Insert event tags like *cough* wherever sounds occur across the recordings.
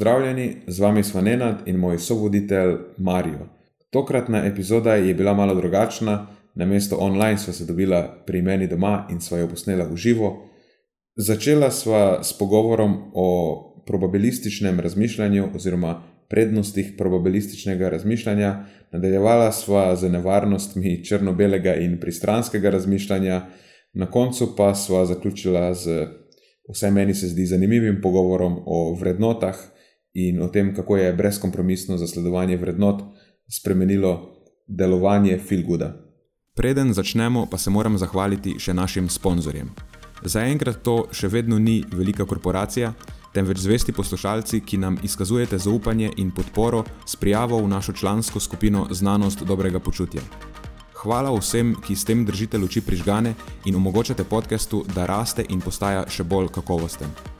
Pozdravljeni, z vami smo Nenad in moj sovoditelj Marijo. Tokratna epizoda je bila malo drugačna, na mesto online smo se dobila pri meni doma in sva jo posnela v živo. Začela sva s pogovorom o probabilističnem razmišljanju oziroma prednostih probabilističnega razmišljanja, nadaljevala sva z nevarnostmi črno-belega in pristranskega razmišljanja, na koncu pa sva zaključila z vsaj meni se zdi zanimivim pogovorom o vrednotah in o tem, kako je brezkompromisno zasledovanje vrednot spremenilo delovanje Filguda. Preden začnemo, pa se moram zahvaliti še našim sponzorjem. Zaenkrat to še vedno ni velika korporacija, temveč zvesti poslušalci, ki nam izkazujete zaupanje in podporo s prijavo v našo člansko skupino Znanost dobrega počutja. Hvala vsem, ki s tem držite luči prižgane in omogočate podkastu, da raste in postaja še bolj kakovosten.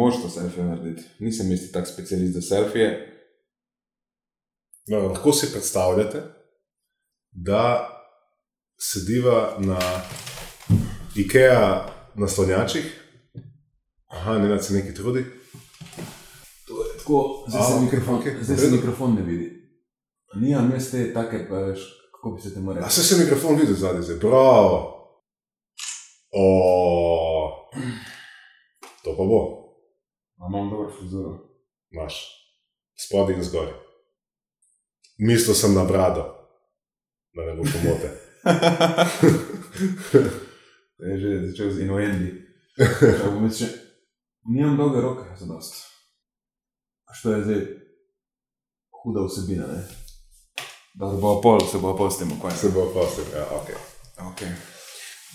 Moš to selfie narediti. Nisem isti tak specialist za selfije. No, lahko si predstavljate, da sediva na IKEA na slonjačih, aha, ne da se nekaj trudi. To je tako, zdaj se, mikrofon, okay. zdaj se mikrofon ne vidi. Nija meste take, pa veš, kako bi se te morali. A se se mikrofon vidi zadaj, zdaj, prav. O, to pa bo. Imam dobro frizuro. Imaš, spodaj in zgoraj. Mislil sem na brado, da ne bo pomote. *laughs* je že začel z inoendi. Nimam dolge roke, za dost. Što je zdaj huda vsebina, ne? Da bo pol, se bo pol s tem ukvarjal. Se bo pol s tem, ja, ok. Ok.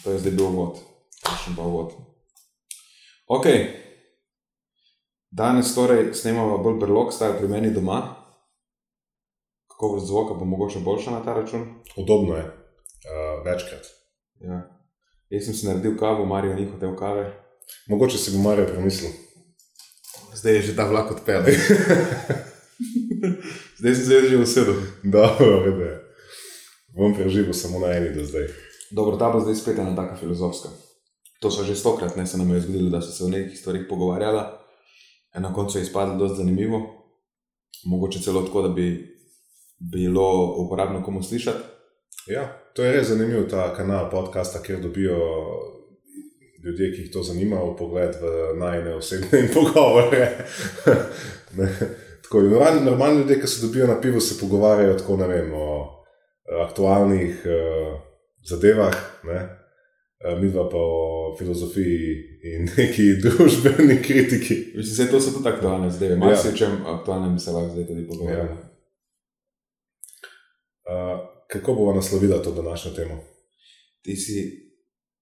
To je zdaj bil vod. Še pa vod. Ok. Danes torej snemamo bolj brlog, staj pri meni doma. Kako vrst zvoka bo mogoče boljša na ta račun? Udobno je, uh, večkrat. Ja. Jaz sem si naredil kavo, Marijo ni hotel kave. Mogoče si bo Marijo premislil. Zdaj je že ta vlak odpel. *laughs* zdaj sem se že usedel. Dobro, vede. Bom preživel samo na eni do zdaj. Dobro, ta bo zdaj spet ena taka filozofska. To so že stokrat, ne se nam je zgodilo, da so se o nekih stvarih pogovarjala na koncu je izpadlo dosti zanimivo, mogoče celo tako, da bi bilo uporabno komu slišati. Ja, to je res zanimivo, ta kanal podcasta, kjer dobijo ljudje, ki jih to zanima, v pogled v najne osebne *laughs* pogovore. tako, normalni, normalni ljudje, ki se dobijo na pivo, se pogovarjajo tako, vem, o aktualnih uh, zadevah. Ne? Eh, mi pa o filozofiji in *laughs* neki družbeni kritiki. Mislim, da so tudi aktualne zdaj, malo ja. se čem aktualnem bi se lahko zdaj tudi pogovarjali. Ja. Uh, kako bomo naslovili to današnjo temo? Ti si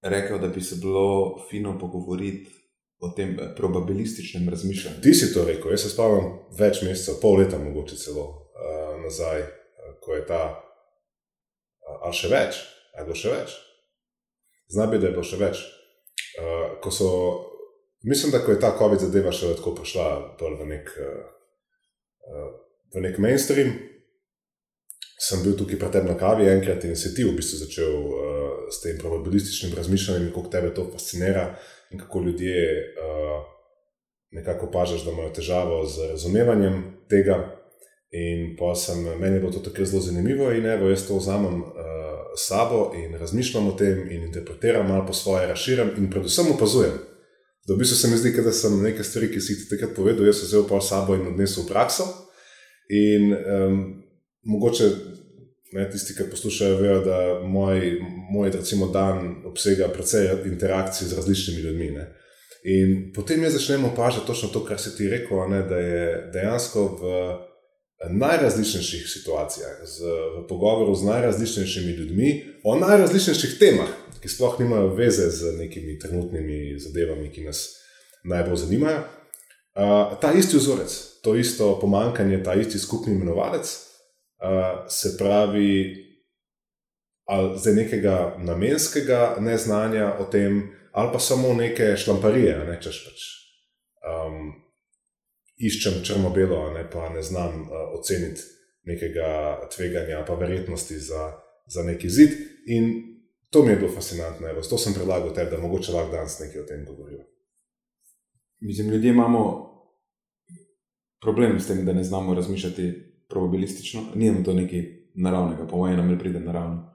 rekel, da bi se bilo fino pogovoriti o tem eh, probabilističnem razmišljanju. Ti si to rekel, jaz se spomnim več mesecev, pol leta, mogoče celo uh, nazaj, ko je ta, uh, ali še več, ali še več. Znabi, da je bilo še več. Uh, so, mislim, da je ta COVID zadeva še tako prišla v nek, uh, v nek mainstream. Sem bil tukaj pred tem na kavi enkrat in se ti v bistvu začel uh, s tem probabilističnim razmišljanjem, kako tebe to fascinira in kako ljudje uh, nekako opažaš, da imajo težavo z razumevanjem tega. In pa sem meni bilo to tako zelo zanimivo in evo, jaz to vzamem. Uh, sabo in razmišljam o tem, in interpretiram malo po svoje, razširim in predvsem opazujem. Da v bistvu se mi zdi, da sem nekaj stvari, ki si ti takrat povedal, jaz sem vzel pa sabo in odnesel v prakso. In um, mogoče Ne, tisti, ki poslušajo, vejo, da moj, moj recimo, dan obsega precej interakcij z različnimi ljudmi. Ne. In potem jaz začnem opažati točno to, kar si ti rekel, ne, da je dejansko v najrazličnejših situacijah, z, v pogovoru z najrazličnejšimi ljudmi o najrazličnejših temah, ki sploh nimajo veze z nekimi trenutnimi zadevami, ki nas najbolj zanimajo. Uh, ta isti vzorec, to isto pomankanje, ta isti skupni imenovalec, uh, se pravi, ali za nekega namenskega neznanja o tem, ali pa samo neke šlamparije, ne češ pač. Um, iščem črno-belo, ne pa ne znam uh, oceniti nekega tveganja, pa verjetnosti za, za neki zid. In to mi je bilo fascinantno, evo, to sem predlagal tebi, da mogoče lahko danes nekaj o tem govorimo. Mislim, ljudje imamo problem s tem, da ne znamo razmišljati probabilistično. Ni to nekaj naravnega, po mojem, nam ne pride naravno.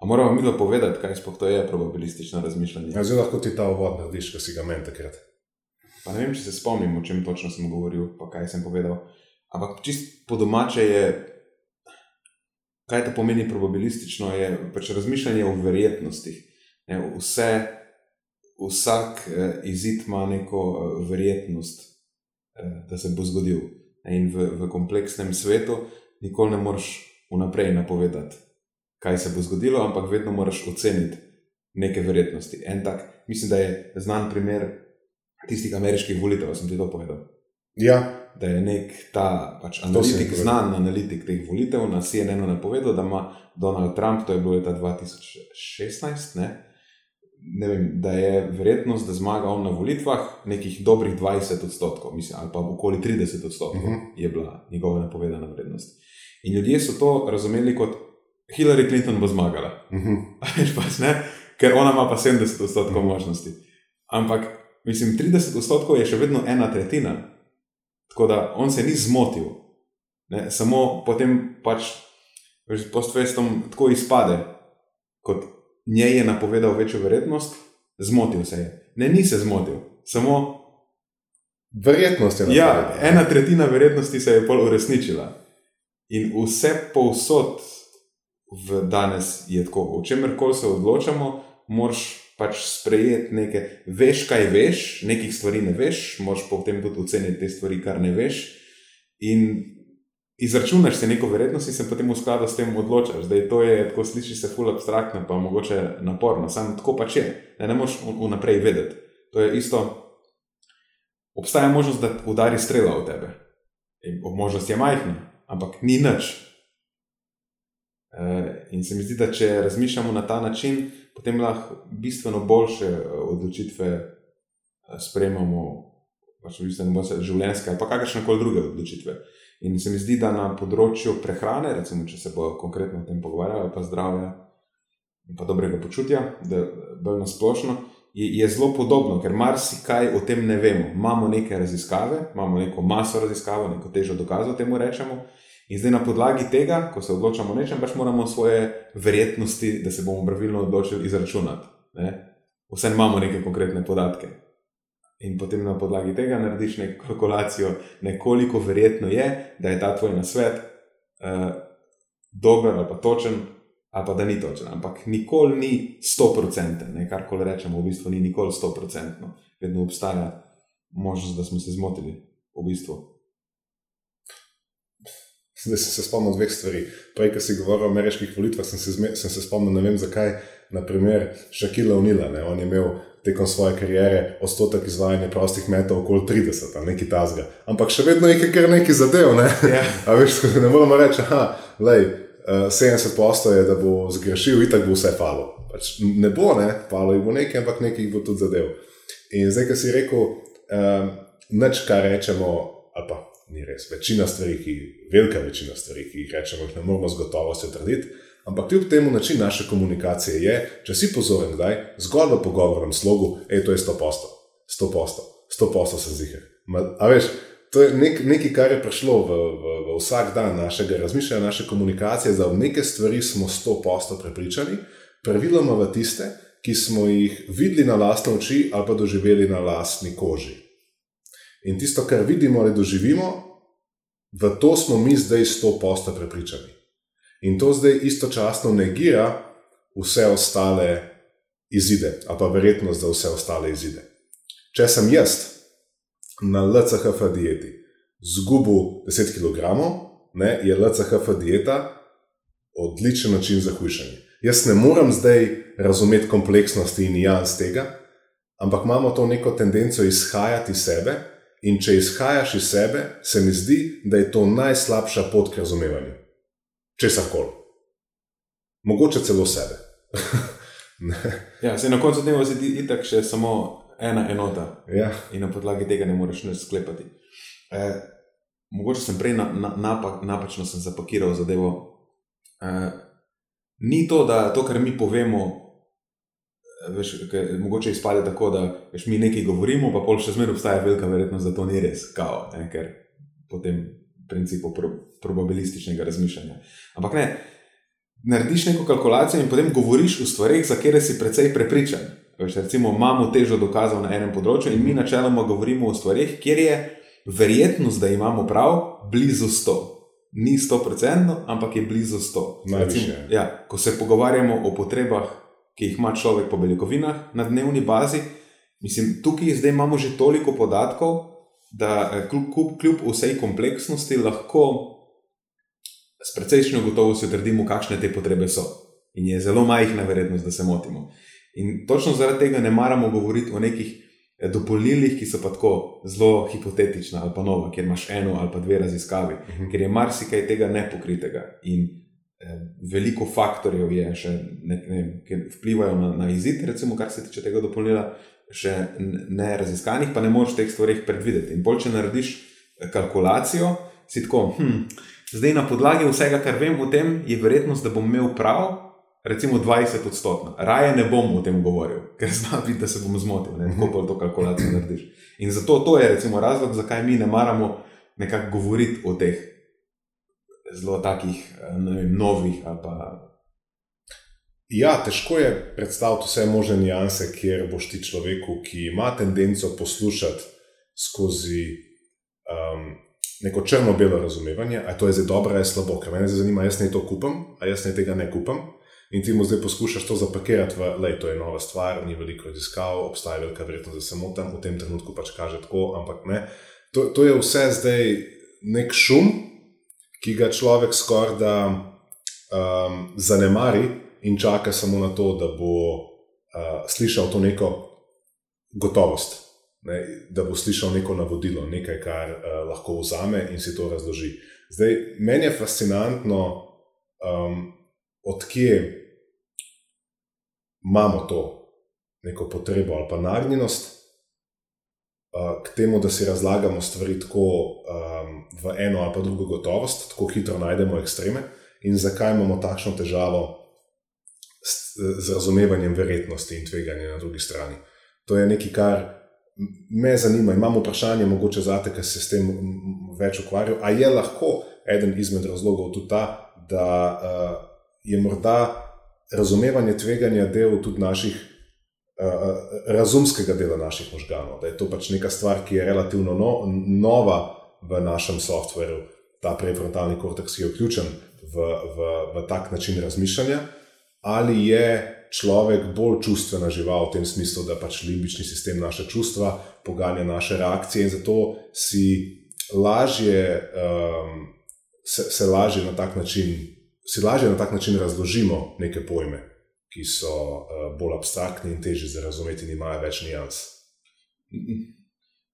A moramo mi povedati, kaj sploh to je probabilistično razmišljanje? Ja, zelo lahko ti ta uvod narediš, ko si ga meni takrat. Pa ne vem, če se spomnim, o čem točno sem govoril, pa kaj sem povedal. Ampak čist po domače je, kaj to pomeni probabilistično, je pač razmišljanje o verjetnostih. Ne, vse, vsak eh, izid ima neko eh, verjetnost, eh, da se bo zgodil. In v, v kompleksnem svetu nikoli ne moreš vnaprej napovedati, kaj se bo zgodilo, ampak vedno moraš oceniti neke verjetnosti. En tak, mislim, da je znan primer tistih ameriških volitev, sem ti to povedal. Ja. Da je nek ta pač, analitik, znan analitik teh volitev na CNN-u napovedal, da ima Donald Trump, to je bilo leta 2016, ne, ne vem, da je verjetnost, da zmaga on na volitvah, nekih dobrih 20 odstotkov, mislim, ali pa okoli 30 odstotkov uh mhm. -huh. je bila njegova napovedana vrednost. In ljudje so to razumeli kot Hillary Clinton bo zmagala. Uh. *laughs* -huh. pač, Ker ona ima pa 70 odstotkov uh mhm. -huh. možnosti. Ampak mislim, 30 odstotkov je še vedno ena tretjina. Tako da on se ni zmotil. Ne? Samo potem pač s postfestom tako izpade, kot njej je napovedal večjo verjetnost, zmotil se je. Ne, ni se zmotil, samo. Verjetnost je bila. Ja, ena tretjina verjetnosti se je pol uresničila. In vse povsod v danes je tako, o čemer koli se odločamo, moraš pač sprejeti nekaj, veš, kaj veš, nekih stvari ne veš, moš pa potem tudi oceniti te stvari, kar ne veš. In izračunaš se neko verjetnost in se potem v skladu s tem odločaš. Zdaj to je, tako sliši se ful abstraktno, pa mogoče naporno, samo tako pač je, ne, ne moš vnaprej vedeti. To je isto. Obstaja možnost, da udari strela v tebe. In možnost je majhna, ampak ni nič. E, in se mi zdi, da če razmišljamo na ta način, potem lahko bistveno boljše eh, odločitve eh, sprejemamo, pač v bistvu ne življenjske ali kakršne koli druge odločitve. In se mi zdi, da na področju prehrane, recimo, če se bo konkretno o tem pogovarjali, pa zdravja in pa dobrega počutja, da bolj nasplošno, je, je zelo podobno, ker marsikaj o tem ne vemo. Imamo neke raziskave, imamo neko maso raziskav, neko težo dokazov temu rečemo. In zdaj na podlagi tega, ko se odločamo o nečem, pač moramo svoje verjetnosti, da se bomo pravilno odločili, izračunati. Ne? Vse imamo neke konkretne podatke. In potem na podlagi tega narediš neko kalkulacijo, nekoliko verjetno je, da je ta tvoj nasvet uh, dober ali pa točen, ali pa da ni točen. Ampak nikoli ni 100%, kar koli rečemo, v bistvu ni nikoli 100%. Vedno obstaja možnost, da smo se zmotili v bistvu. Zdaj sem se spomnil dveh stvari. Prej, ko si govoril o ameriških volitvah, sem se, sem se spomnil, ne vem zakaj, naprimer Šakila Unila. Ne? On je imel tekom svoje kariere odstotek izvajanja prostih metov okoli 30, ali nekaj tasga. Ampak še vedno je kar nekaj zadev. Ne, yeah. Ja. *laughs* veš, ne moramo reči, da je 70 posto je, da bo zgrešil, in tako bo vse falo. Pač ne bo, ne, falo je bo nekaj, ampak nekaj bo tudi zadev. In zdaj, ki si rekel, um, nič, kar rečemo, ali pa ni res. Večina stvari, ki, velika večina stvari, ki jih rečemo, jih ne moramo z gotovostjo trditi. Ampak kljub temu način naše komunikacije je, če si pozoren, da je zgolj v pogovornem slogu, je to je 100 posto, 100 posto, 100 posto se zdihe. A veš, to je nek, nekaj, kar je prišlo v, v, v vsak dan našega razmišljanja, naše komunikacije, da v neke stvari smo 100 posto prepričani, praviloma v tiste, ki smo jih videli na lastne oči ali pa doživeli na lastni koži. In tisto, kar vidimo ali doživimo, v to smo mi zdaj sto posta prepričani. In to zdaj istočasno negira vse ostale izide, ali pa verjetnost za vse ostale izide. Če sem jaz na LCHF dieti zgubil 10 kg, ne, je LCHF dieta odličen način za hujšanje. Jaz ne morem zdaj razumeti kompleksnosti in nijans tega, ampak imamo to neko tendenco izhajati iz sebe. In če izhajaš iz sebe, se mi zdi, da je to najslabša pot k razumevanju. Česar koli. Mogoče celo sebe. *laughs* ja, se na koncu dneva zdi itak še samo ena enota. Ja. In na podlagi tega ne moreš nič sklepati. E, mogoče sem prej na, na, napak, napačno sem zapakiral zadevo. E, ni to, da to, kar mi povemo, veš, kaj, mogoče izpade tako, da veš, mi nekaj govorimo, pa pol še zmeraj obstaja velika verjetnost, da to ni res, kao, ne, ker po tem principu pro, probabilističnega razmišljanja. Ampak ne, narediš neko kalkulacijo in potem govoriš o stvarih, za katere si precej prepričan. Veš, recimo, imamo težo dokazov na enem področju in mi načeloma govorimo o stvarih, kjer je verjetnost, da imamo prav, blizu 100. Ni 100%, ampak je blizu 100. Najviše. Ja, ko se pogovarjamo o potrebah ki jih ima človek po beljakovinah na dnevni bazi. Mislim, tukaj zdaj imamo že toliko podatkov, da eh, kljub, kljub, kljub vsej kompleksnosti lahko s precejšnjo gotovostjo trdimo, kakšne te potrebe so. In je zelo majhna verjetnost, da se motimo. In točno zaradi tega ne maramo govoriti o nekih eh, dopolnilih, ki so pa tako zelo hipotetična ali pa nova, kjer imaš eno ali pa dve raziskavi, uh -huh. ker je marsikaj tega nepokritega. In veliko faktorjev je, še, ne, ne, ki vplivajo na, na izid, recimo, kar se tiče tega dopolnila, še ne raziskanih, pa ne moreš teh stvari predvideti. In bolj, če narediš eh, kalkulacijo, si tako, hm, zdaj na podlagi vsega, kar vem o tem, je verjetnost, da bom imel prav. Recimo 20 odstotkov, raje ne bom o tem govoril, ker znam biti, da se bom zmotil, ne, kako pa to kalkulacijo narediš. In zato to je razlog, zakaj mi ne maramo nekako govoriti o teh zelo takih vem, novih. Pa... Ja, težko je predstaviti vse možne nianse, kjer boš ti človeku, ki ima tendenco poslušati skozi um, neko črno-belo razumevanje, ali to je zdaj dobro ali slabo, ker me zanima, jaz ne to kupam, a jaz ne tega ne kupam. In ti mu zdaj poskušaš to zapakirati, da je to nova stvar, ni veliko raziskav, obstaja velika verjetnost, da se motim, v tem trenutku pač kaže tako, ampak ne. To, to je vse zdaj nek šum, ki ga človek skoraj da um, zanemari in čaka samo na to, da bo uh, slišal to neko gotovost, ne, da bo slišal neko navodilo, nekaj, kar uh, lahko vzame in si to razloži. Zdaj, meni je fascinantno, um, odkje imamo to neko potrebo ali pa nagnjenost k temu, da si razlagamo stvari tako um, v eno ali pa drugo gotovost, tako hitro najdemo ekstreme, in zakaj imamo takšno težavo s, z razumevanjem verjetnosti in tveganja na drugi strani. To je nekaj, kar me zanima. Imam vprašanje, mogoče za te, ki se s tem več ukvarjajo. Ali je lahko eden izmed razlogov tudi ta, da uh, je morda razumevanje tveganja del tudi naših razumskega dela naših možganov, da je to pač neka stvar, ki je relativno no, nova v našem softveru, ta prefrontalni korteks je vključen v, v, v tak način razmišljanja, ali je človek bolj čustvena žival v tem smislu, da pač limbični sistem naše čustva poganja naše reakcije in zato si lažje, um, se, se lažje na tak način. Si lažje na tak način razložimo neke pojme ki so uh, bolj abstraktni in težji za razumeti, in imajo več nijans.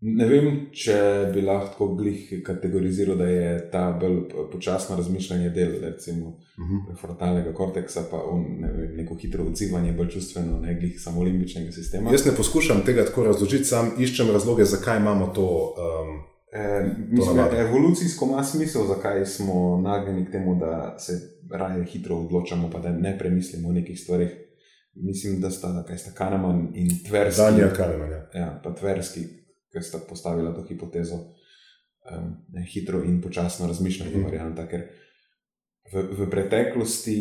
Ne vem, če bi lahko glih kategoriziral, da je ta bolj počasno razmišljanje del, recimo, uh Mhm. -huh. frontalnega korteksa, pa on, ne vem, neko hitro odzivanje, bolj čustveno, ne glih samo limbičnega sistema. Jaz ne poskušam tega tako razložiti, sam iščem razloge, zakaj imamo to. Um, E, mislim, da evolucijsko ima smisel, zakaj smo nagnjeni k temu, da se raje hitro odločamo, pa da ne premislimo o nekih stvarih. Mislim, da sta, kaj sta Kahneman in Tverski. Daniel Kahneman. Ja. Ja, pa Tverski, ki sta postavila to hipotezo, um, ne, hitro in počasno razmišljanje, mm Mhm. -hmm. varianta. Ker v, v preteklosti,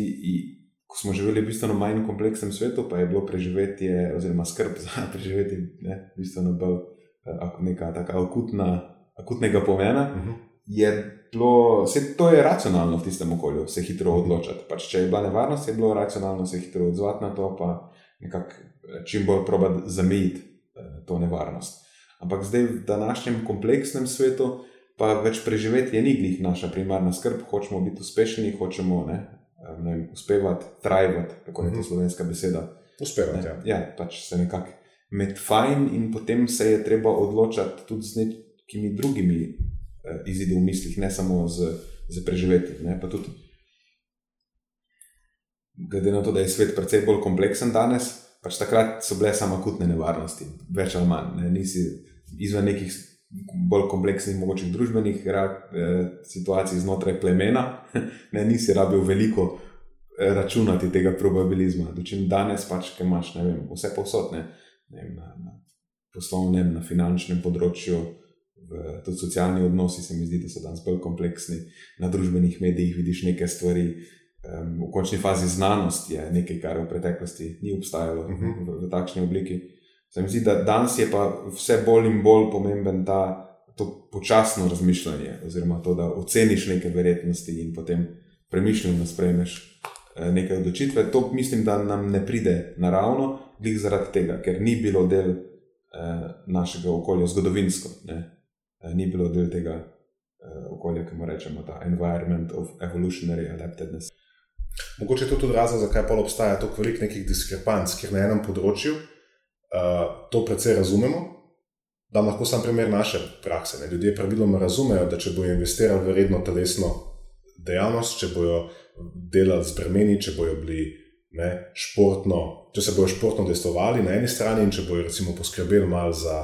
ko smo živeli v bistveno manj kompleksnem svetu, pa je bilo preživetje, oziroma skrb *laughs* za preživetje, ne, bistveno bolj eh, neka taka akutna, akutnega pomena. Uh -huh. Je bilo, vse to je racionalno v tistem okolju, se hitro odločiti. Pač, če je bila nevarnost, je bilo racionalno se hitro odzvati na to, pa nekako eh, čim bolj probati zamejiti eh, to nevarnost. Ampak zdaj v današnjem kompleksnem svetu, pa več preživeti je niglih naša primarna skrb, hočemo biti uspešni, hočemo ne, eh, ne vem, uspevati, trajati, kako je to Mhm. slovenska beseda. Uspevati. Ne, Ja. ja, pač se nekako med fajn, in potem se je treba odločati tudi z nekimi drugimi eh, izidi v mislih, ne samo z, z preživeti. Ne, pa tudi, glede na to, da je svet precej bolj kompleksen danes, pač takrat so bile samo akutne nevarnosti, več ali manj. Ne, nisi izven nekih bolj kompleksnih, mogočih družbenih eh, situacij znotraj plemena, *laughs* ne, nisi rabil veliko eh, računati tega probabilizma. Dočim danes pač, ki imaš vem, vse posodne, na, na poslovnem, na finančnem področju, tudi socialni odnosi se mi zdi, da so danes bolj kompleksni, na družbenih medijih vidiš neke stvari. V končni fazi znanost je nekaj, kar v preteklosti ni obstajalo Mhm. v, v takšni obliki. Se mi zdi, da danes je pa vse bolj in bolj pomemben ta to počasno razmišljanje, oziroma to, da oceniš neke verjetnosti in potem premišljeno sprejmeš eh, neke odločitve. To mislim, da nam ne pride naravno, glih zaradi tega, ker ni bilo del eh, našega okolja zgodovinsko, ne? Eh, ni bilo del tega eh, okolja, ki mu rečemo ta environment of evolutionary adaptedness. Mogoče je to tudi razlog, zakaj pol obstaja toliko velik nekih diskrepanc, ker na enem področju uh, to precej razumemo. Da lahko sam primer naše prakse. Ne. Ljudje praviloma razumejo, da če bodo investirali v redno telesno dejavnost, če bodo delali z bremeni, če bodo bili ne, športno, če se bodo športno destovali na eni strani in če bodo recimo poskrbeli malo za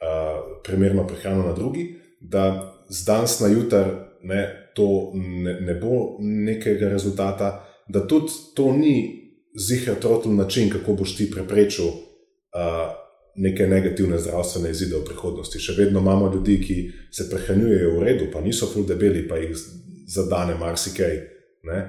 uh, primerno prehrano na drugi, da z danes na jutar ne, to ne, ne bo nekega rezultata, da tudi to ni zihar trotl način, kako boš ti preprečil uh, neke negativne zdravstvene izide v prihodnosti. Še vedno imamo ljudi, ki se prehranjujejo v redu, pa niso ful debeli, pa jih zadane marsikaj. Ne?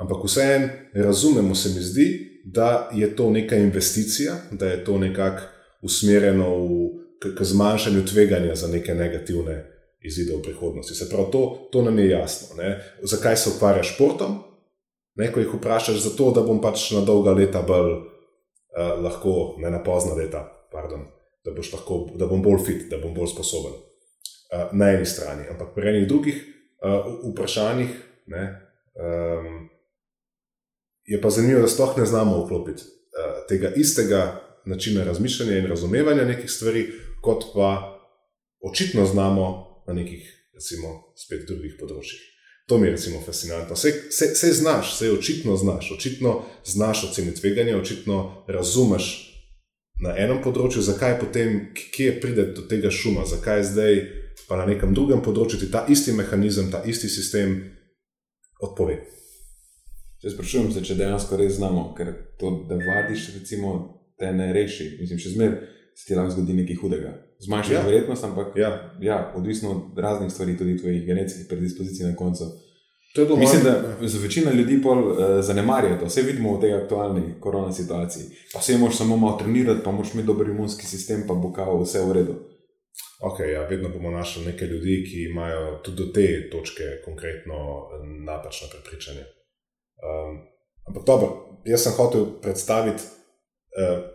Ampak vseeno razumemo, se mi zdi, da je to neka investicija, da je to nekako usmerjeno v, k, zmanjšanju tveganja za neke negativne izide v prihodnosti. Se pravi, to, to nam je jasno. Ne? Zakaj se ukvarjaš s športom? Ne, ko jih vprašaš, zato da bom pač na dolga leta bolj uh, lahko, ne na pozna leta, pardon, da, lahko, da bom bolj fit, da bom bolj sposoben. Uh, na eni strani, ampak pri enih drugih uh, vprašanjih ne, um, je pa zanimivo, da sploh ne znamo vklopiti uh, tega istega načina razmišljanja in razumevanja nekih stvari, kot pa očitno znamo na nekih, recimo, spet drugih področjih. To mi je recimo fascinantno. Vse znaš, vse očitno znaš, očitno znaš oceniti tveganje, očitno razumeš na enem področju, zakaj potem, kje pride do tega šuma, zakaj zdaj pa na nekem drugem področju ti ta isti mehanizem, ta isti sistem odpove. Če sprašujem se, če dejansko res znamo, ker to, da vadiš, recimo, te ne reši. Mislim, še zmeraj se ti lahko zgodi nekaj hudega. Zmanjša Ja. verjetnost, ampak Ja. ja, odvisno od raznih stvari, tudi tvojih genetskih predispozicij na koncu. Mislim, moje- da za večino ljudi pol uh, zanemarjajo to. Vse vidimo v tej aktualni korona situaciji. Pa se moraš samo malo trenirati, pa moraš imeti dober imunski sistem, pa bo kao vse v redu. Ok, ja, vedno bomo našli nekaj ljudi, ki imajo tudi do te točke konkretno eh, napačno prepričanje. Um, ampak dobro, jaz sem hotel predstaviti uh,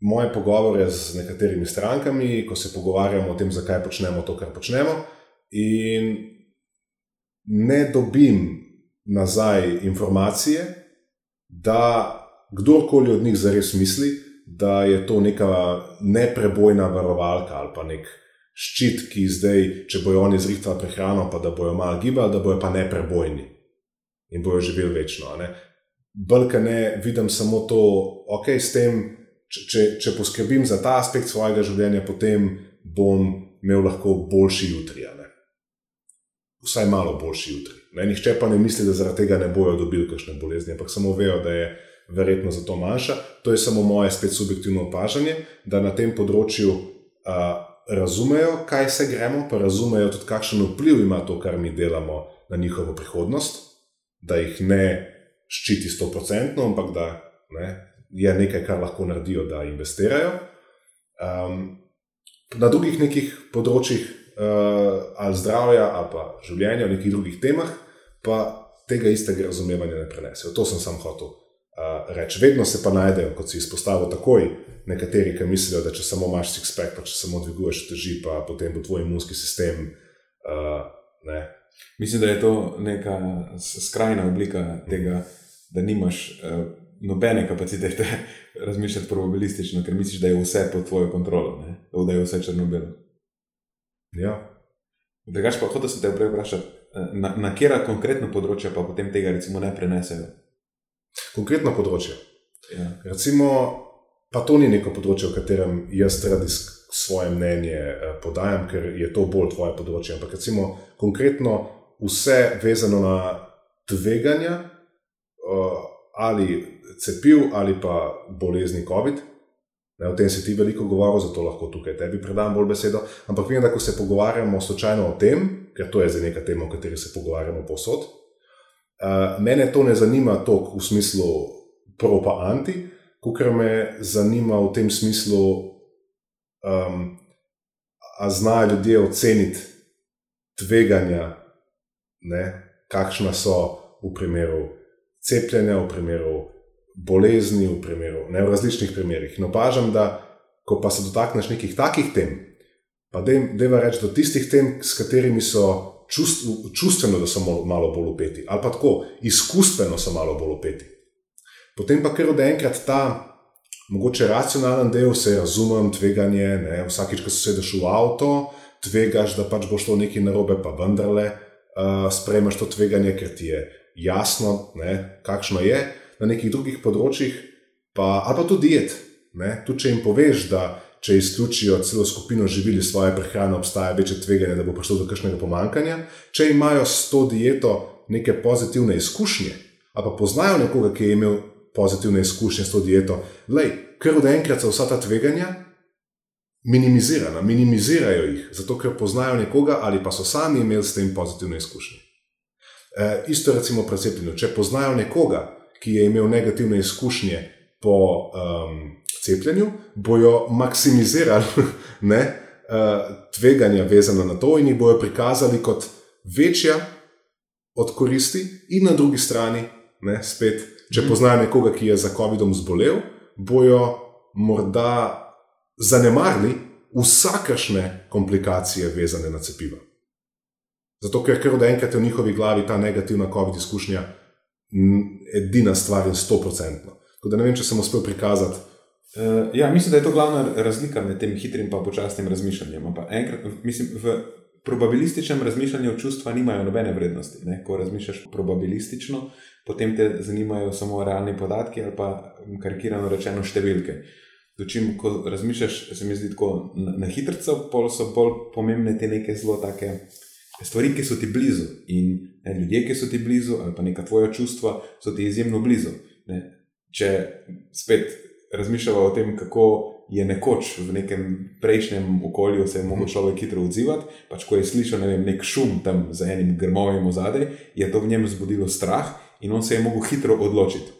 moje pogovore z nekaterimi strankami, ko se pogovarjamo o tem, zakaj počnemo to, kar počnemo, in ne dobim nazaj informacije, da kdorkoli od njih zares misli, da je to neka neprebojna varovalka ali pa nek ščit, ki zdaj, če bojo oni zrihtali prehrano, pa da bojo malo gibali, da bojo pa neprebojni in bojo živeli večno. Brka ne vidim samo to, ok, s tem, če, če, če poskrbim za ta aspekt svojega življenja, potem bom imel lahko boljši jutri. Vsaj malo boljši jutri. Ne, nihče pa ne misli, da zaradi tega ne bojo dobili kakšne bolezni, ampak samo vejo, da je verjetno zato manjša. To je samo moje spet subjektivno opažanje, da na tem področju a, razumejo, kaj se gremo, pa razumejo tudi, kakšen vpliv ima to, kar mi delamo na njihovo prihodnost, da jih ne ščiti 100%, ampak da ne, je nekaj, kar lahko naredijo, da investirajo. Um, na drugih nekih področjih uh, ali zdravja, ali pa življenja, o nekih drugih temah, pa tega istega razumevanja ne prenesejo. To sem sam hotel uh, reči. Vedno se pa najdejo, kot si izpostavil, takoj nekateri, ki mislijo, da če samo imaš six-pack, pa če samo dviguješ teži, pa potem bo tvoj imunski sistem. Uh, Mislim, da je to neka skrajna oblika tega, da nimaš uh, nobene kapacitete *laughs* razmišljati probabilistično, ker misliš, da je vse pod tvojo kontrolo, ne? da je vse črno-belo. Ja. Drugač pa, da se te prej vprašati, na, na kera konkretno področje pa potem tega recimo ne prenesejo? Konkretno področje. Ja. Recimo, pa to ni neko področje, v katerem jaz radi svoje mnenje eh, podajam, ker je to bolj tvoje področje. Ampak recimo konkretno vse vezano na tveganja uh, ali cepiv ali pa bolezni COVID. Ne, o tem si ti veliko govoril, zato lahko tukaj tebi predam bolj besedo. Ampak vem, da ko se pogovarjamo slučajno o tem, ker to je za neka tema, o kateri se pogovarjamo posod, uh, mene to ne zanima toliko v smislu pro pa anti, kot me zanima v tem smislu, um, a znajo ljudje oceniti tveganja, ne, kakšna so v primeru cepljenja, v primeru bolezni, v, primeru, ne, v različnih primerih. In opažam, da ko pa se dotakneš nekih takih tem, pa deva reči do tistih tem, s katerimi so čustv, čustveno, da so malo bolj upeti, ali pa tako izkustveno so malo bolj upeti. Potem pa kar od enkrat ta. Mogoče racionalen del, se razumem, tveganje. Ne? Vsakič, ko se sedeš v avto, tvegaš, da pač bo šlo nekaj narobe, pa vendarle uh, sprejmeš to tveganje, ker ti je jasno, ne, kakšno je, na nekih drugih področjih, pa, ali pa tudi diet. Tudi če jim poveš, da če izključijo celo skupino živil iz svoje prehrane, obstaja večje tveganje, da bo prišlo do kakšnega pomankanja. Če imajo s to dieto neke pozitivne izkušnje, ali pa poznajo nekoga, ki je imel pozitivne izkušnje s to dieto, lej, ker od enkrat so vsa ta tveganja. Minimizirana, minimizirajo jih, zato ker poznajo nekoga ali pa so sami imeli s tem pozitivne izkušnje. E, isto recimo pri cepljenju. Če poznajo nekoga, ki je imel negativne izkušnje po um, cepljenju, bojo maksimizirali *laughs* ne, uh, tveganja vezana na to in jih bojo prikazali kot večja od koristi, in na drugi strani, ne, spet, če mhm. poznajo nekoga, ki je za COVID-om zbolel, bojo morda zanemarili vsakršne komplikacije vezane na cepivo. Zato, ker kar od enkrat je v njihovi glavi ta negativna COVID izkušnja edina stvar in sto procentno. Tako da ne vem, če sem uspel prikazati. Uh, ja, mislim, da je to glavna razlika med tem hitrim in počasnim razmišljanjem. Enkrat, mislim, v probabilističnem razmišljanju čustva nimajo nobene vrednosti. Ne? Ko razmišljaš probabilistično, potem te zanimajo samo realni podatki ali pa karikirano rečeno številke. Dočim, ko razmišljaš, se mi zdi tako na, na hitro, pol so bolj pomembne te neke zelo take stvari, ki so ti blizu. In ne, ljudje, ki so ti blizu, ali pa neka tvoja čustva, so ti izjemno blizu. Ne. Če spet razmišljamo o tem, kako je nekoč v nekem prejšnjem okolju se lahko človek hitro odzivati, pač ko je slišal ne vem, nek šum tam za enim grmovim ozadjem, je to v njem zbudilo strah in on se je mogel hitro odločiti.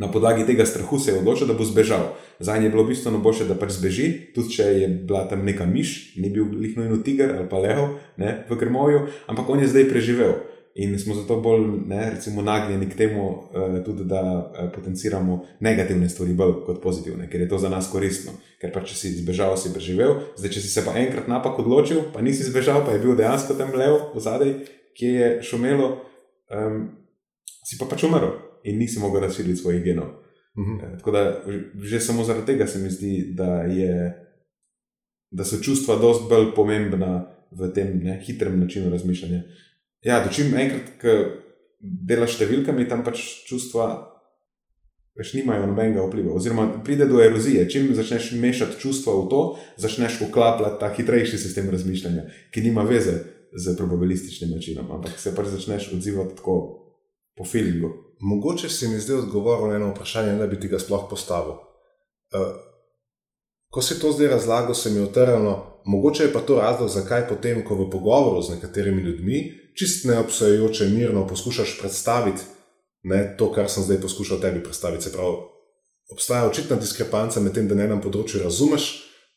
Na podlagi tega strahu se je odločil, da bo zbežal. Za njega je bilo bistveno bolje, da pač zbeži, tudi če je bila tam neka miš, ni bil lihno in tiger ali pa leho ne, v krmoju, ampak on je zdaj preživel. In smo zato bolj ne, recimo, nagnjeni k temu, uh, tudi, da uh, potenciramo negativne stvari bolj kot pozitivne, ker je to za nas koristno. Ker pa če si zbežal, si preživel, zdaj če si se pa enkrat napak odločil, pa nisi zbežal, pa je bil dejansko tam levo v zadej, ki je šumelo, um, si pa pač umrl in nisi mogel razširiti svojih genov. Mhm. Tako da že samo zaradi tega se mi zdi, da, je, da so čustva precej bolj pomembna v tem ne, hitrem načinu razmišljanja. Ja, dočim enkrat, ko delaš številkami, tam pač čustva. Veš, nimajo nobenega vpliva, oziroma pride do erozije. Čim začneš mešati čustva v to, začneš uklapljati ta hitrejši sistem razmišljanja, ki nima veze z probabilističnim načinom, ampak se pač začneš odzivati tako po feelingu. Mogoče se mi zdaj odgovoril na eno vprašanje, da bi ti ga sploh postavil. Uh, ko si to zdaj razlagal, se mi je utrjalo, mogoče je pa to razlog, zakaj potem, ko v pogovoru z nekaterimi ljudmi, čist neobsojujoče, mirno poskušaš predstaviti ne, to, kar sem zdaj poskušal tebi predstaviti. Se pravi, obstaja očitna diskrepanca med tem, da na enem področju razumeš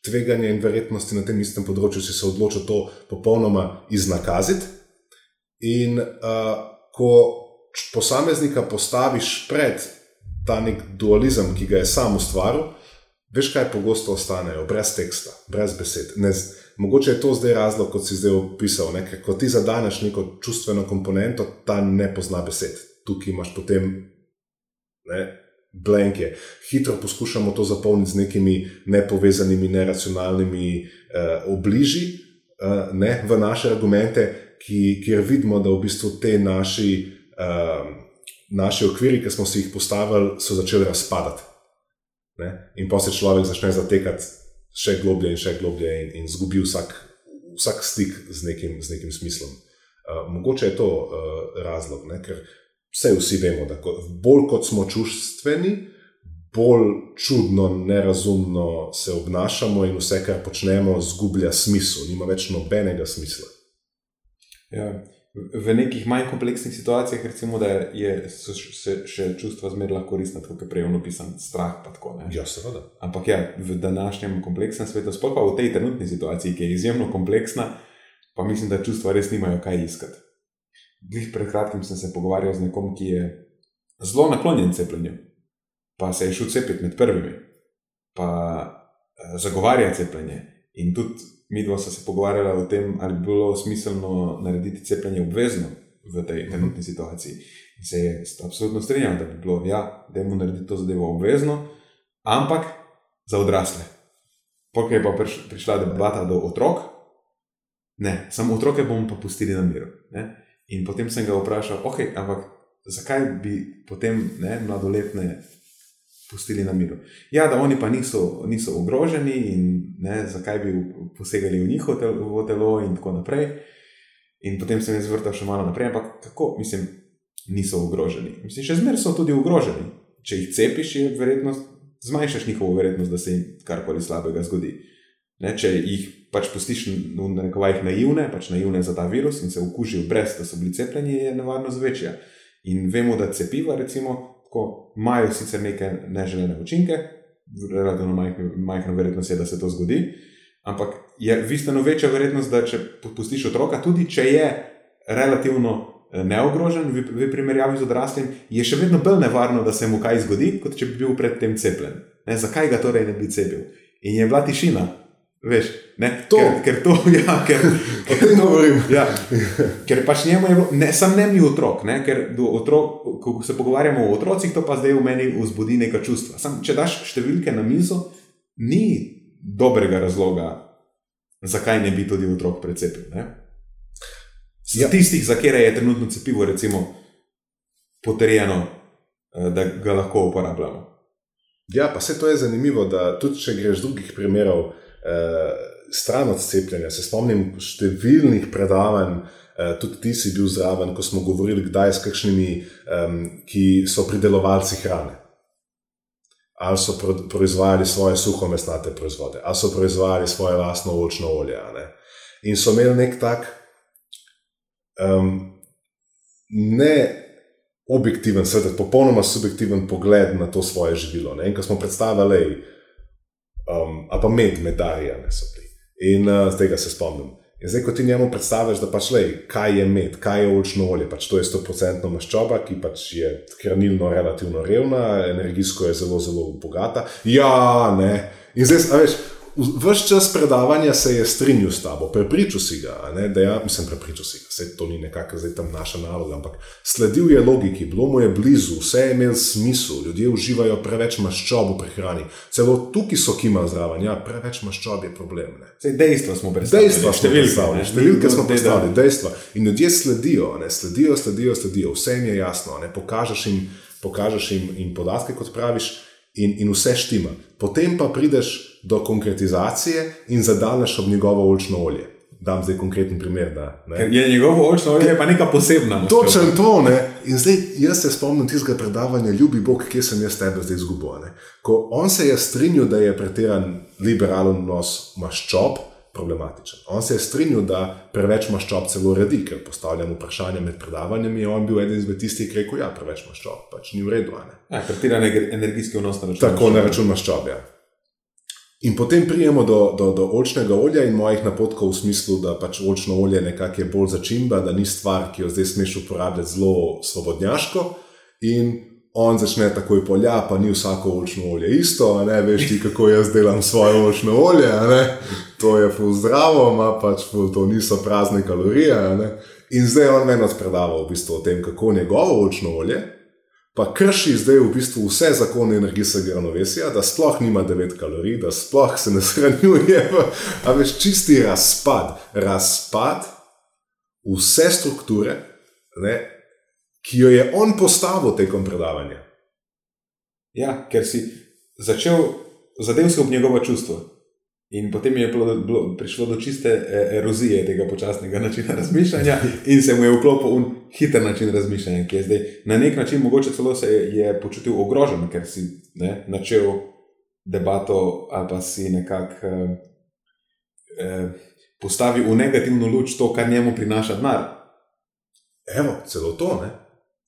tveganja in verjetnosti na tem istem področju, si se odločil to popolnoma iznakaziti. In uh, ko posameznika postaviš pred ta nek dualizem, ki ga je sam ustvaril, veš, kaj pogosto ostanejo, brez teksta, brez besed. Ne, mogoče je to zdaj razlog, kot si zdaj opisal. Ne, ko ti zadaneš neko čustveno komponento, ta ne pozna besed. Tukaj imaš potem ne, blanke. Hitro poskušamo to zapolniti z nekimi nepovezanimi, neracionalnimi eh, obliži eh, ne, v naše argumente, ki, kjer vidimo, da v bistvu te naši, eh, naši okviri, ki smo si jih postavili, so začeli razpadati. Ne? In pa se človek začne zatekati še globlje in še globlje, in, in zgubi vsak, vsak stik z nekim, z nekim smislom. Uh, mogoče je to uh, razlog, ne? ker vse vsi vemo, da ko, bolj kot smo čustveni, bolj čudno, nerazumno se obnašamo in vse, kar počnemo, zgublja smisel, nima več nobenega smisla. Ja, v nekih manj kompleksnih situacijah, recimo, da je, so se še čustva zmeraj lahko koristna, kot je prej opisan strah. Tako, ja, seveda. Ampak ja, v današnjem kompleksnem svetu, sploh pa v tej trenutni situaciji, ki je izjemno kompleksna, pa mislim, da čustva res nimajo kaj iskati. Glih pred kratkim sem se pogovarjal z nekom, ki je zelo naklonjen cepljenju, pa se je šel cepiti med prvimi, pa uh, zagovarja cepljenje. In tudi mi dva smo se pogovarjali o tem, ali bi bilo smiselno narediti cepljenje obvezno v tej trenutni situaciji. In se je absolutno strinjal, da bi bilo, ja, da je mu narediti to zadevo obvezno, ampak za odrasle. Pokaj je pa priš, prišla debata do otrok, ne, samo otroke bomo pa pustili na miru. Ne? In potem sem ga vprašal, ok, ampak zakaj bi potem ne, mladoletne pustili na miru. Ja, da oni pa niso, niso ogroženi in ne, zakaj bi posegali v njihovo telo, telo in tako naprej. In potem sem jaz vrtal še malo naprej, ampak kako, mislim, niso ogroženi. Mislim, še zmeraj so tudi ogroženi. Če jih cepiš, je verjetnost, zmanjšaš njihovo verjetnost, da se jim karkoli slabega zgodi. Ne, če jih pač pustiš v nekovajih naivne, pač naivne za ta virus in se okužijo brez, da so bili cepljeni, je nevarnost večja. In vemo, da cepiva, recimo, ko imajo sicer neke neželene učinke, relativno majhna verjetnost je, da se to zgodi, ampak je bistveno večja verjetnost, da če pustiš otroka, tudi če je relativno eh, neogrožen v, v primerjavi z odraslim, je še vedno bolj nevarno, da se mu kaj zgodi, kot če bi bil predtem cepljen. Ne, zakaj ga torej ne bi cepil? In je bila tišina. Veš, ne, to. Ker, ker to, *laughs* ja, ker, *laughs* ker, to, ja, ker pač njemu je bilo, ne, sam ne mi otrok, ne, ker otrok, ko se pogovarjamo o otrocih, to pa zdaj v meni vzbudi neka čustva. Sam, če daš številke na mizo, ni dobrega razloga, zakaj ne bi tudi otrok precepil. Za ja. tistih, za kere je trenutno cepivo, recimo, potrjeno, eh, da ga lahko uporabljamo. Ja, pa se to je zanimivo, da tudi če greš drugih primerov. Eh, stran od cepljenja. Se spomnim številnih predavanj, eh, tudi ti si bil zraven, ko smo govorili, kdaj s kakšnimi, ki so pridelovalci hrane. Ali so proizvajali svoje suhomesnate proizvode, ali so proizvajali svoje lastno očno olje. In so imeli nek tak um, ne objektiven, seveda, popolnoma subjektiven pogled na to svoje živilo. Ne? In ko smo predstavljali, um, ali pa med medarije, ne so bili. In uh, z tega se spomnim. In zdaj, ko ti njemu predstaviš, da pač le, kaj je med, kaj je olčno olje, pač to je 100% maščoba, ki pač je hranilno relativno revna, energijsko je zelo, zelo bogata. Ja, ne. In zdaj, veš, Ves čas predavanja se je strinjal s tabo, prepričal si ga, ne, da ja, mislim, prepričal si ga, vse to ni nekako zdaj tam naša naloga, ampak sledil je logiki, bilo mu je blizu, vse je imel smisel, ljudje uživajo preveč maščob v prehrani, celo tukaj so kima zraven, ja, preveč maščob je problem. Sej dejstva smo predstavili, dejstva smo predstavili, številke smo predstavili, dejstva. In ljudje sledijo, ne, sledijo, sledijo, sledijo, vse jim je jasno, ne, pokažeš jim, pokažeš jim, jim podatke, kot praviš, in, in vse štima. Potem pa prideš do konkretizacije in zadaneš ob njegovo olčno olje. Dam zdaj konkreten primer. Da, je njegovo olčno olje pa neka posebna. Točno to. Ne? In zdaj jaz se spomnim tistega predavanja, ljubi Bog, kje sem jaz tebe zdaj izgubil. Ko on se je strinjal, da je pretiran liberalen nos maščob. Problematičen. On se je strinjal, da preveč maščob celo redi, ker postavljam vprašanje med predavanjem. On bil eden izmed tistih, ki je rekel: Ja, preveč maščob, pač ni v redu. Ja, Pretiran energijski vnos na račun. Tako na račun maščob. Ja. In potem prijemo do, do, do olčnega olja in mojih napotkov v smislu, da pač olčno olje nekako je bolj začimba, da ni stvar, ki jo zdaj smeš uporabljati zelo svobodnjaško. In on začne takoj polja, pa ni vsako olčno olje isto, ne veš ti, kako jaz delam svoje olčno olje. To je full zdravo, ima pač full, to niso prazne kalorije. In zdaj on meni predava v bistvu o tem, kako njegovo olčno olje pa krši zdaj v bistvu vse zakone energijskega ravnovesja, da sploh nima 9 kalorij, da sploh se ne *laughs* shranjuje, a veš čisti razpad, razpad vse strukture, ne, ki jo je on postavil tekom predavanja. Ja, ker si začel zadevati ob njegovo čustvo. In potem je bilo, bilo, prišlo do čiste e, erozije tega počasnega načina razmišljanja, in se mu je vklopil v hiter način razmišljanja, ki je zdaj na nek način, mogoče celo se je, je počutil ogrožen, ker si ne, načel debato ali pa si nekako eh, eh, postavil v negativno luč to, kar njemu prinaša denar. Evo, celo to, ne?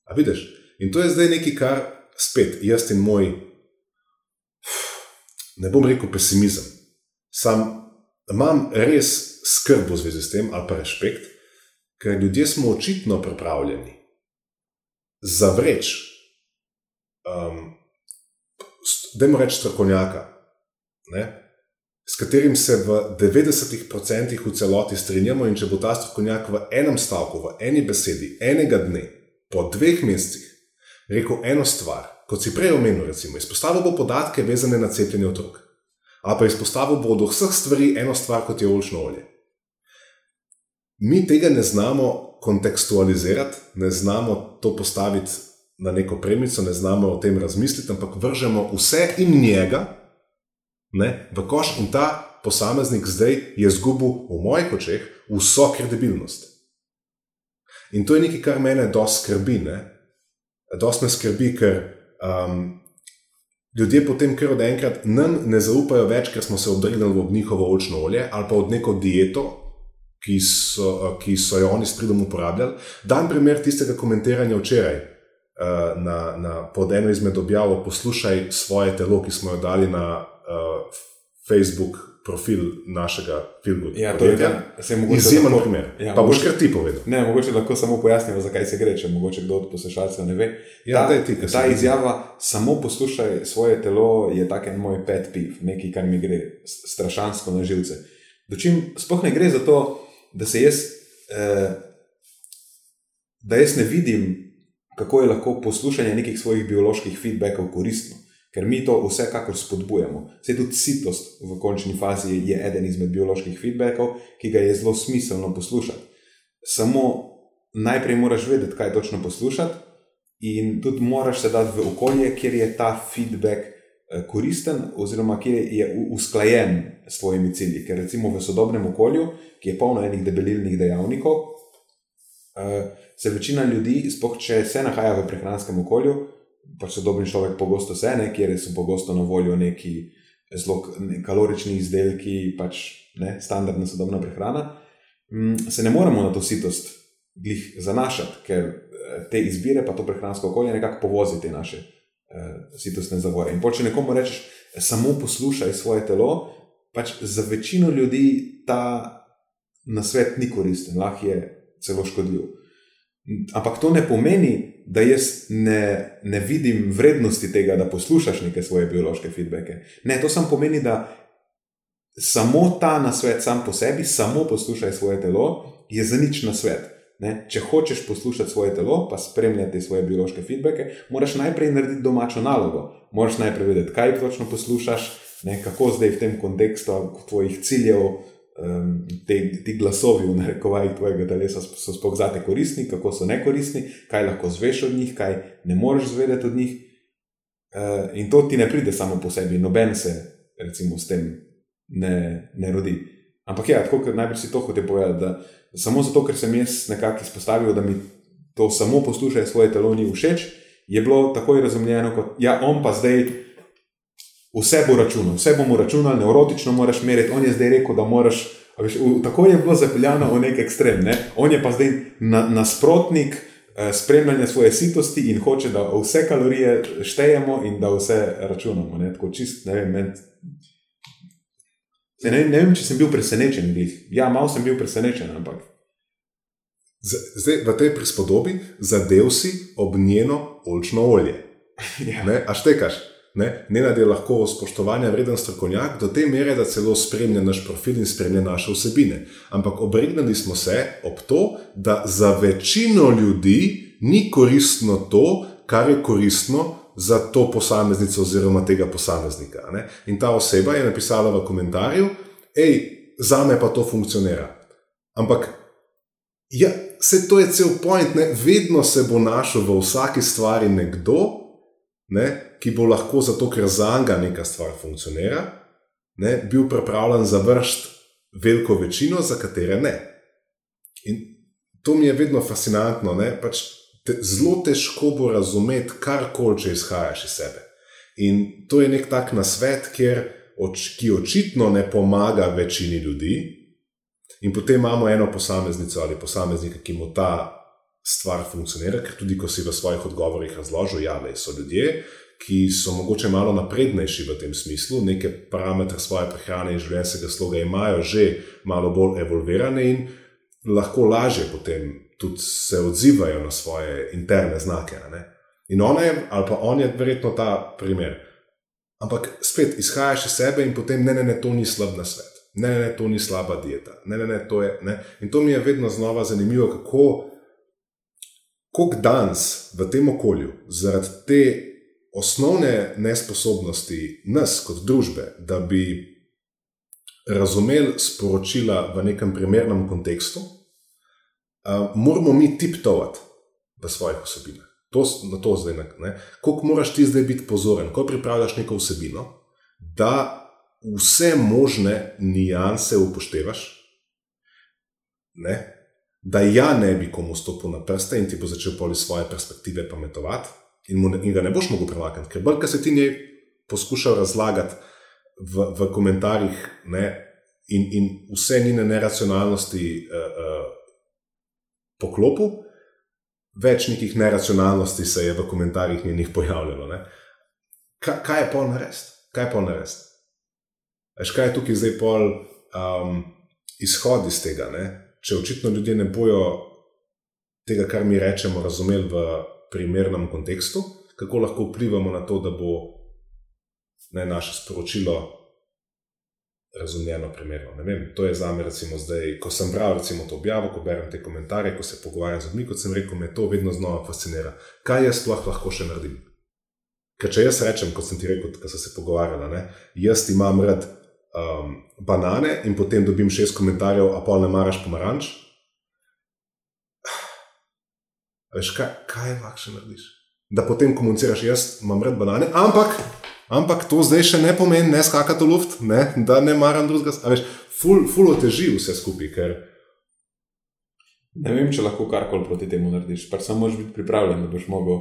A vidiš? In to je zdaj nekaj, kar spet jaz in moj, ne bom rekel pesimizem. Sam imam res skrb v zvezi s tem, ali pa respekt, ker ljudje smo očitno pripravljeni zavreči, um, da jim rečemo strokovnjaka, ne, s katerim se v 90% v celoti strinjamo, in če bo ta strokovnjak v enem stavku, v eni besedi, enega dne, po dveh mesecih rekel eno stvar, kot si prej omenil, recimo, izpostavil bo podatke vezane na cepljenje otrok ali pa izpostavil bo od vseh stvari eno stvar, kot je olčno olje. Mi tega ne znamo kontekstualizirati, ne znamo to postaviti na neko premico, ne znamo o tem razmisliti, ampak vržemo vse in njega ne, v koš, in ta posameznik zdaj je izgubil v mojih očeh vso kredibilnost. In to je nekaj, kar mene dosti skrbi. Dosti me skrbi, ker um, ljudje potem kar od enkrat nam ne zaupajo več, ker smo se odrgnili v njihovo olčno olje ali pa od neko dieto, ki so, ki so jo oni s pridom uporabljali. Dan primer tistega komentiranja včeraj uh, na, na, pod eno izmed objav, poslušaj svoje telo, ki smo jo dali na uh, Facebook profil našega filma. Ja, to je izjemen primer. Ja, pa boš kar ti povedal. Ne, mogoče lahko samo pojasnimo, zakaj se gre, če mogoče kdo od poslušalcev ne ve. Ja, ta, ti, ta izjava, samo poslušaj svoje telo, je tak en moj pet piv, nekaj, kar mi gre strašansko na živce. Dočim sploh ne gre za to, da se jaz, eh, da jaz ne vidim, kako je lahko poslušanje nekih svojih bioloških feedbackov koristno ker mi to vsekakor spodbujamo. Vse tudi sitost v končni fazi je eden izmed bioloških feedbackov, ki ga je zelo smiselno poslušati. Samo najprej moraš vedeti, kaj točno poslušati, in tudi moraš se dati v okolje, kjer je ta feedback eh, koristen, oziroma kjer je usklajen s tvojimi cilji. Ker recimo v sodobnem okolju, ki je polno enih debelilnih dejavnikov, eh, se večina ljudi, spoh če se nahaja v prehranskem okolju, pač sodobni človek pogosto se ne, kjer so pogosto na voljo neki zelo kalorični izdelki, pač ne, standardna sodobna prehrana, mm, se ne moremo na to sitost glih zanašati, ker eh, te izbire, pa to prehransko okolje nekako povozi te naše uh, sitostne zavoje. In če nekomu rečeš, samo poslušaj svoje telo, pač za večino ljudi ta nasvet ni koristen, lahko je celo škodljiv. Ampak to ne pomeni, da jaz ne, ne vidim vrednosti tega, da poslušaš neke svoje biološke feedbacke. Ne, to samo pomeni, da samo ta na svet, sam po sebi, samo poslušaj svoje telo, je za nič na svet. Ne? Če hočeš poslušati svoje telo, pa spremljati svoje biološke feedbacke, moraš najprej narediti domačo nalogo. Moraš najprej vedeti, kaj točno poslušaš, ne? kako zdaj v tem kontekstu tvojih ciljev um, te, ti glasovi v narekovajih tvojega telesa so sploh zate koristni, kako so nekoristni, kaj lahko zveš od njih, kaj ne moreš zvedeti od njih. Uh, in to ti ne pride samo po sebi, noben se recimo s tem ne, ne rodi. Ampak ja, tako kot najprej si to hotel povedati, da samo zato, ker sem jaz nekako izpostavil, da mi to samo poslušaj svoje telo ni všeč, je bilo takoj razumljeno kot, ja, on pa zdaj vse bo računal, vse bomo računali, neurotično moraš meriti. On je zdaj rekel, da moraš. Veš, v, tako je bilo zapeljano v nek ekstrem. Ne? On je pa zdaj na, nasprotnik eh, spremljanja svoje sitosti in hoče, da vse kalorije štejemo in da vse računamo. Ne? Tako čist, ne vem, men, ne, ne vem, če sem bil presenečen. Glih. Ja, malo sem bil presenečen, ampak. Zdaj, v tej prispodobi zadev si ob njeno olčno olje. *laughs* Ja. Ne, a štekaš? Ne, Nenad je lahko spoštovanja vreden strokovnjak do te mere, da celo spremlja naš profil in spremlja naše vsebine. Ampak obregnili smo se ob to, da za večino ljudi ni koristno to, kar je koristno za to posameznico oziroma tega posameznika. Ne? In ta oseba je napisala v komentarju, hej, za me pa to funkcionira. Ampak, ja, se to je cel point, ne? vedno se bo našel v vsaki stvari nekdo, ne? ki bo lahko zato, ker za njega neka stvar funkcionira, ne? bil pripravljen završiti veliko večino, za katere ne. In to mi je vedno fascinantno. ne, Pač te, zelo težko bo razumeti karkoli, če izhajaš iz sebe. In to je nek tak nasvet, kjer, oč, ki očitno ne pomaga večini ljudi, in potem imamo eno posameznico ali posameznika, ki mu ta stvar funkcionira, ker tudi ko si v svojih odgovorih razložil, ja, da so ljudje, ki so mogoče malo naprednejši v tem smislu, neke parametre svoje prehrane in življenjskega sloga imajo že malo bolj evolvirane in lahko lažje potem tudi se odzivajo na svoje interne znake. In ona je, ali pa on je verjetno ta primer. Ampak spet izhajaš iz sebe in potem ne, ne, ne, to ni slab na svet. Ne, ne, ne, to ni slaba dieta. Ne, ne, ne, to je. Ne. In to mi je vedno znova zanimivo, kako, kako danes v tem okolju, zaradi te osnovne nesposobnosti nas kot družbe, da bi razumeli sporočila v nekem primernem kontekstu, uh, moramo mi tiptovati v svojih vsebinah. To, na to zdaj ne. Kako moraš ti zdaj biti pozoren, ko pripravljaš neko vsebino, da vse možne nianse upoštevaš, ne? Da ja ne bi komu stopil na prste in ti bo začel poli svoje perspektive pametovati, in, mu, in ga ne boš mogel premakniti, ker kar se ti njej poskušal razlagati v, v komentarjih, ne, in, in vse njene neracionalnosti uh, uh, poklopu, več nekih neracionalnosti se je v komentarjih njenih pojavljalo. Ne. Kaj, kaj je pol narediti? Kaj je pol narediti? Veš, kaj je tukaj zdaj pol um, izhod iz tega? Ne? Če očitno ljudje ne bojo tega, kar mi rečemo, razumeli v primernem kontekstu, kako lahko vplivamo na to, da bo ne, naše sporočilo razumljeno primerno. Ne Vem, to je za me, recimo, zdaj, ko sem bral recimo, to objavo, ko berem te komentarje, ko se pogovarjam z ljudmi, kot sem rekel, me to vedno znova fascinira. Kaj jaz sploh lahko še naredim? Ker če jaz rečem, kot sem ti rekel, ko sem se pogovarjala, ne, jaz imam rad um, banane in potem dobim šest komentarjev, a pol ne maraš pomaranč. Veš, kaj, kaj lahko še narediš? Da potem komuniciraš, jaz imam rad banane, ampak, ampak to zdaj še ne pomeni, ne skakati v luft, ne, da ne maram drugega. A Veš, ful, ful oteži vse skupaj, ker Ne vem, če lahko karkoli proti temu narediš, pa samo moraš biti pripravljen, da boš mogel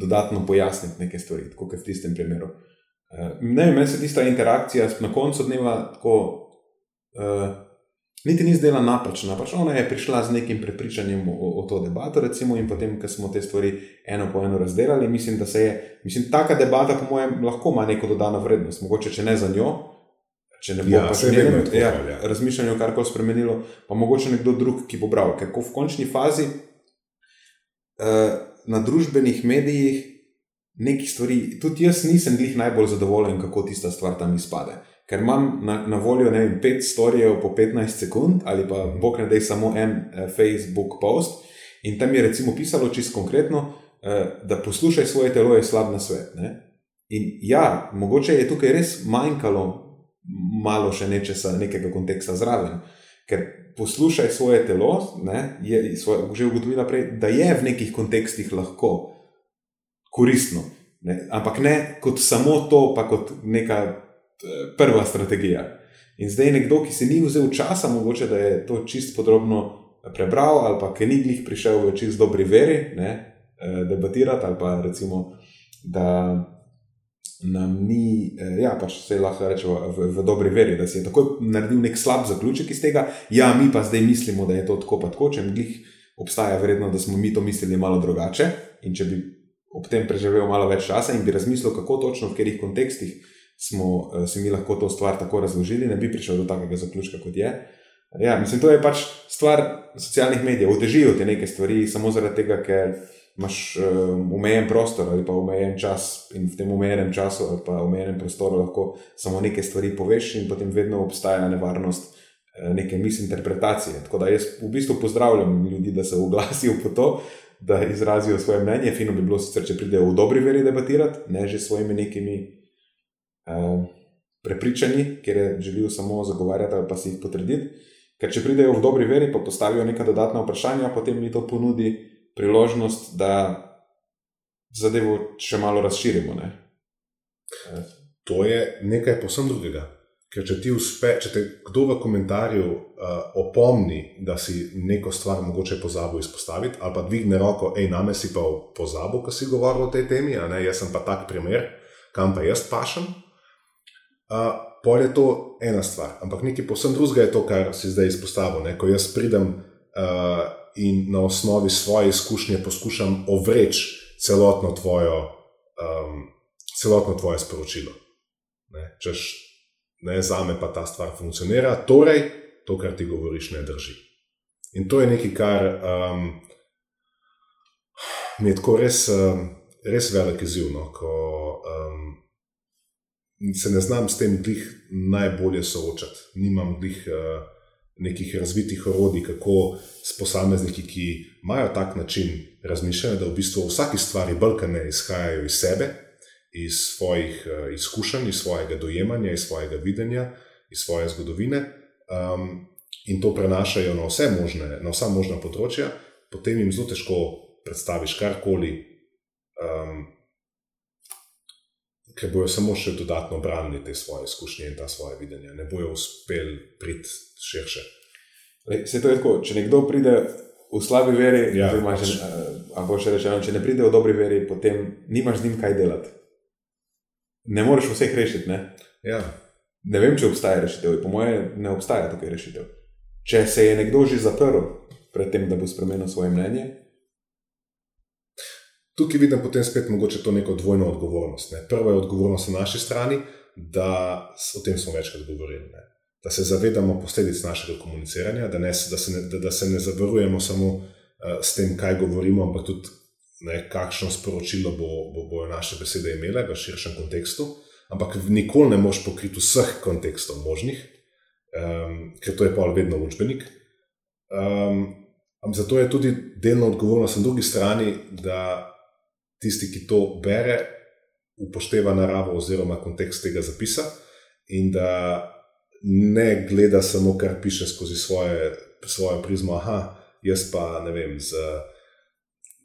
dodatno pojasniti neke stvari, kot v tistem primeru. Eh, Ne meni se tista interakcija na koncu dneva tako. Uh, Niti ni zdela napačna, pač ona je prišla z nekim prepričanjem o, o to debato, recimo, in potem, ko smo te stvari eno po eno razdelali, mislim, da se je, mislim, taka debata, po mojem, lahko ima neko dodano vrednost. Mogoče, če ne za njo, če ne bo Ja, pač njenem je tako, ja, ja. razmišljanju karkoli spremenilo, pa mogoče nekdo drug, ki bo bral. Ker v končni fazi uh, na družbenih medijih nekih stvari, tudi jaz nisem glih najbolj zadovoljen, kako tista stvar tam izpade. Ker imam na, na voljo ne vem, pet storijev po 15 sekund ali pa bog ne dej samo en eh, Facebook post in tam je recimo pisalo čisto konkretno, eh, da poslušaj svoje telo je slab na svet. Ne? In ja, mogoče je tukaj res manjkalo malo še nečesa, nekega konteksta zraven. Ker poslušaj svoje telo, ne, je svoje, že ugotovila prej, da je v nekih kontekstih lahko koristno. Ne, ampak ne kot samo to, pa kot neka eh, prva strategija. In zdaj nekdo, ki si ni vzel časa, mogoče da je to čist podrobno prebral, ali pa ki ni glih prišel v čist dobri veri, ne, eh, debatirati, ali pa recimo, nam ni, eh, ja, pač se lahko rečemo v, v dobri veri, da si je takoj naredil nek slab zaključek iz tega, ja, mi pa zdaj mislimo, da je to tako pa tako, če glih obstaja verjetno, da smo mi to mislili malo drugače in če bi ob tem preživel malo več časa in bi razmislil, kako točno v katerih kontekstih smo uh, si mi lahko to stvar tako razložili, ne bi prišel do takega zaključka, kot je. Ja, mislim, to je pač stvar socialnih medijev. Otežijo ti neke stvari samo zaradi tega, ker imaš um, omejen prostor ali pa omejen čas in v tem omejenem času ali pa omejenem prostoru lahko samo neke stvari poveš, in potem vedno obstaja nevarnost uh, neke misinterpretacije. Tako da jaz v bistvu pozdravljam ljudi, da se oglasijo po to, da izrazijo svoje mnenje. Fino bi bilo sicer, če pridejo v dobri veri debatirati, ne že s svojimi nekimi. Uh, Prepričani, ker je želijo samo zagovarjati ali pa si jih potrditi. Ker če pridejo v dobri veri, pa postavijo neka dodatna vprašanja, potem mi to ponudi priložnost, da zadevo še malo razširimo. Ne? To je nekaj posebno drugega. Ker če ti uspe, če te kdo v komentarju uh, opomni, da si neko stvar mogoče pozabil izpostaviti, ali pa dvigne roko, hej, name si pa pozabil, ko si govoril o tej temi, a ne jaz sem pa tak primer, kam pa jaz pašem. Uh, Pol je to ena stvar, ampak nekaj posebno drugega je to, kar si zdaj izpostavil. Ne? Ko jaz pridem uh, in na osnovi svoje izkušnje poskušam ovreči celotno tvojo, um, celotno tvoje sporočilo. Češ, ne, za me pa ta stvar funkcionira, torej to, kar ti govoriš, ne drži. In to je nekaj, kar um, mi je tako res, um, res velik izziv. No? Ko, um, se ne znam s tem glih najbolje soočati. Nimam glih uh, nekih razvitih orodij, kako s posamezniki, ki imajo tak način razmišljanja, da v bistvu vsaki stvari brkane izhajajo iz sebe, iz svojih uh, izkušenj, iz svojega dojemanja, iz svojega videnja, iz svoje zgodovine. Um, In to prenašajo na vse možne, na vsa možna področja, potem jim zelo težko predstaviš karkoli, um, ker bojo samo še dodatno branili te svoje izkušnje in ta svoje videnje, ne bojo uspeli priti širše. Se to je tako, če nekdo pride v slabi veri, Ja, oziroma pač. če, ali še rečeno, če ne pride v dobri veri, potem nimaš z njim kaj delati. Ne moreš vseh rešiti. Ne? Ja, ne vem, če obstaja rešitev. Po mojem, ne obstaja tukaj rešitev. Če se je nekdo že zaprl pred tem, da bo spremenil svoje mnenje, tukaj vidim potem spet mogoče to neko dvojno odgovornost. Ne. Prva je odgovornost na naši strani, da o tem smo večkrat govorili. Ne. Da se zavedamo posledic našega komuniciranja, da, ne, da, se, ne, da, da se ne zavarujemo samo uh, s tem, kaj govorimo, ampak tudi ne, kakšno sporočilo bo, bo, bojo naše besede imele v širšem kontekstu. Ampak nikoli ne moš pokriti vseh kontekstov možnih, um, ker to je pa vedno učbenik. Um, zato je tudi delno odgovornost na drugi strani, da tisti, ki to bere, upošteva naravo oziroma kontekst tega zapisa in da ne gleda samo, kar piše skozi svoje, svojo prizmo. Aha, jaz pa ne vem, z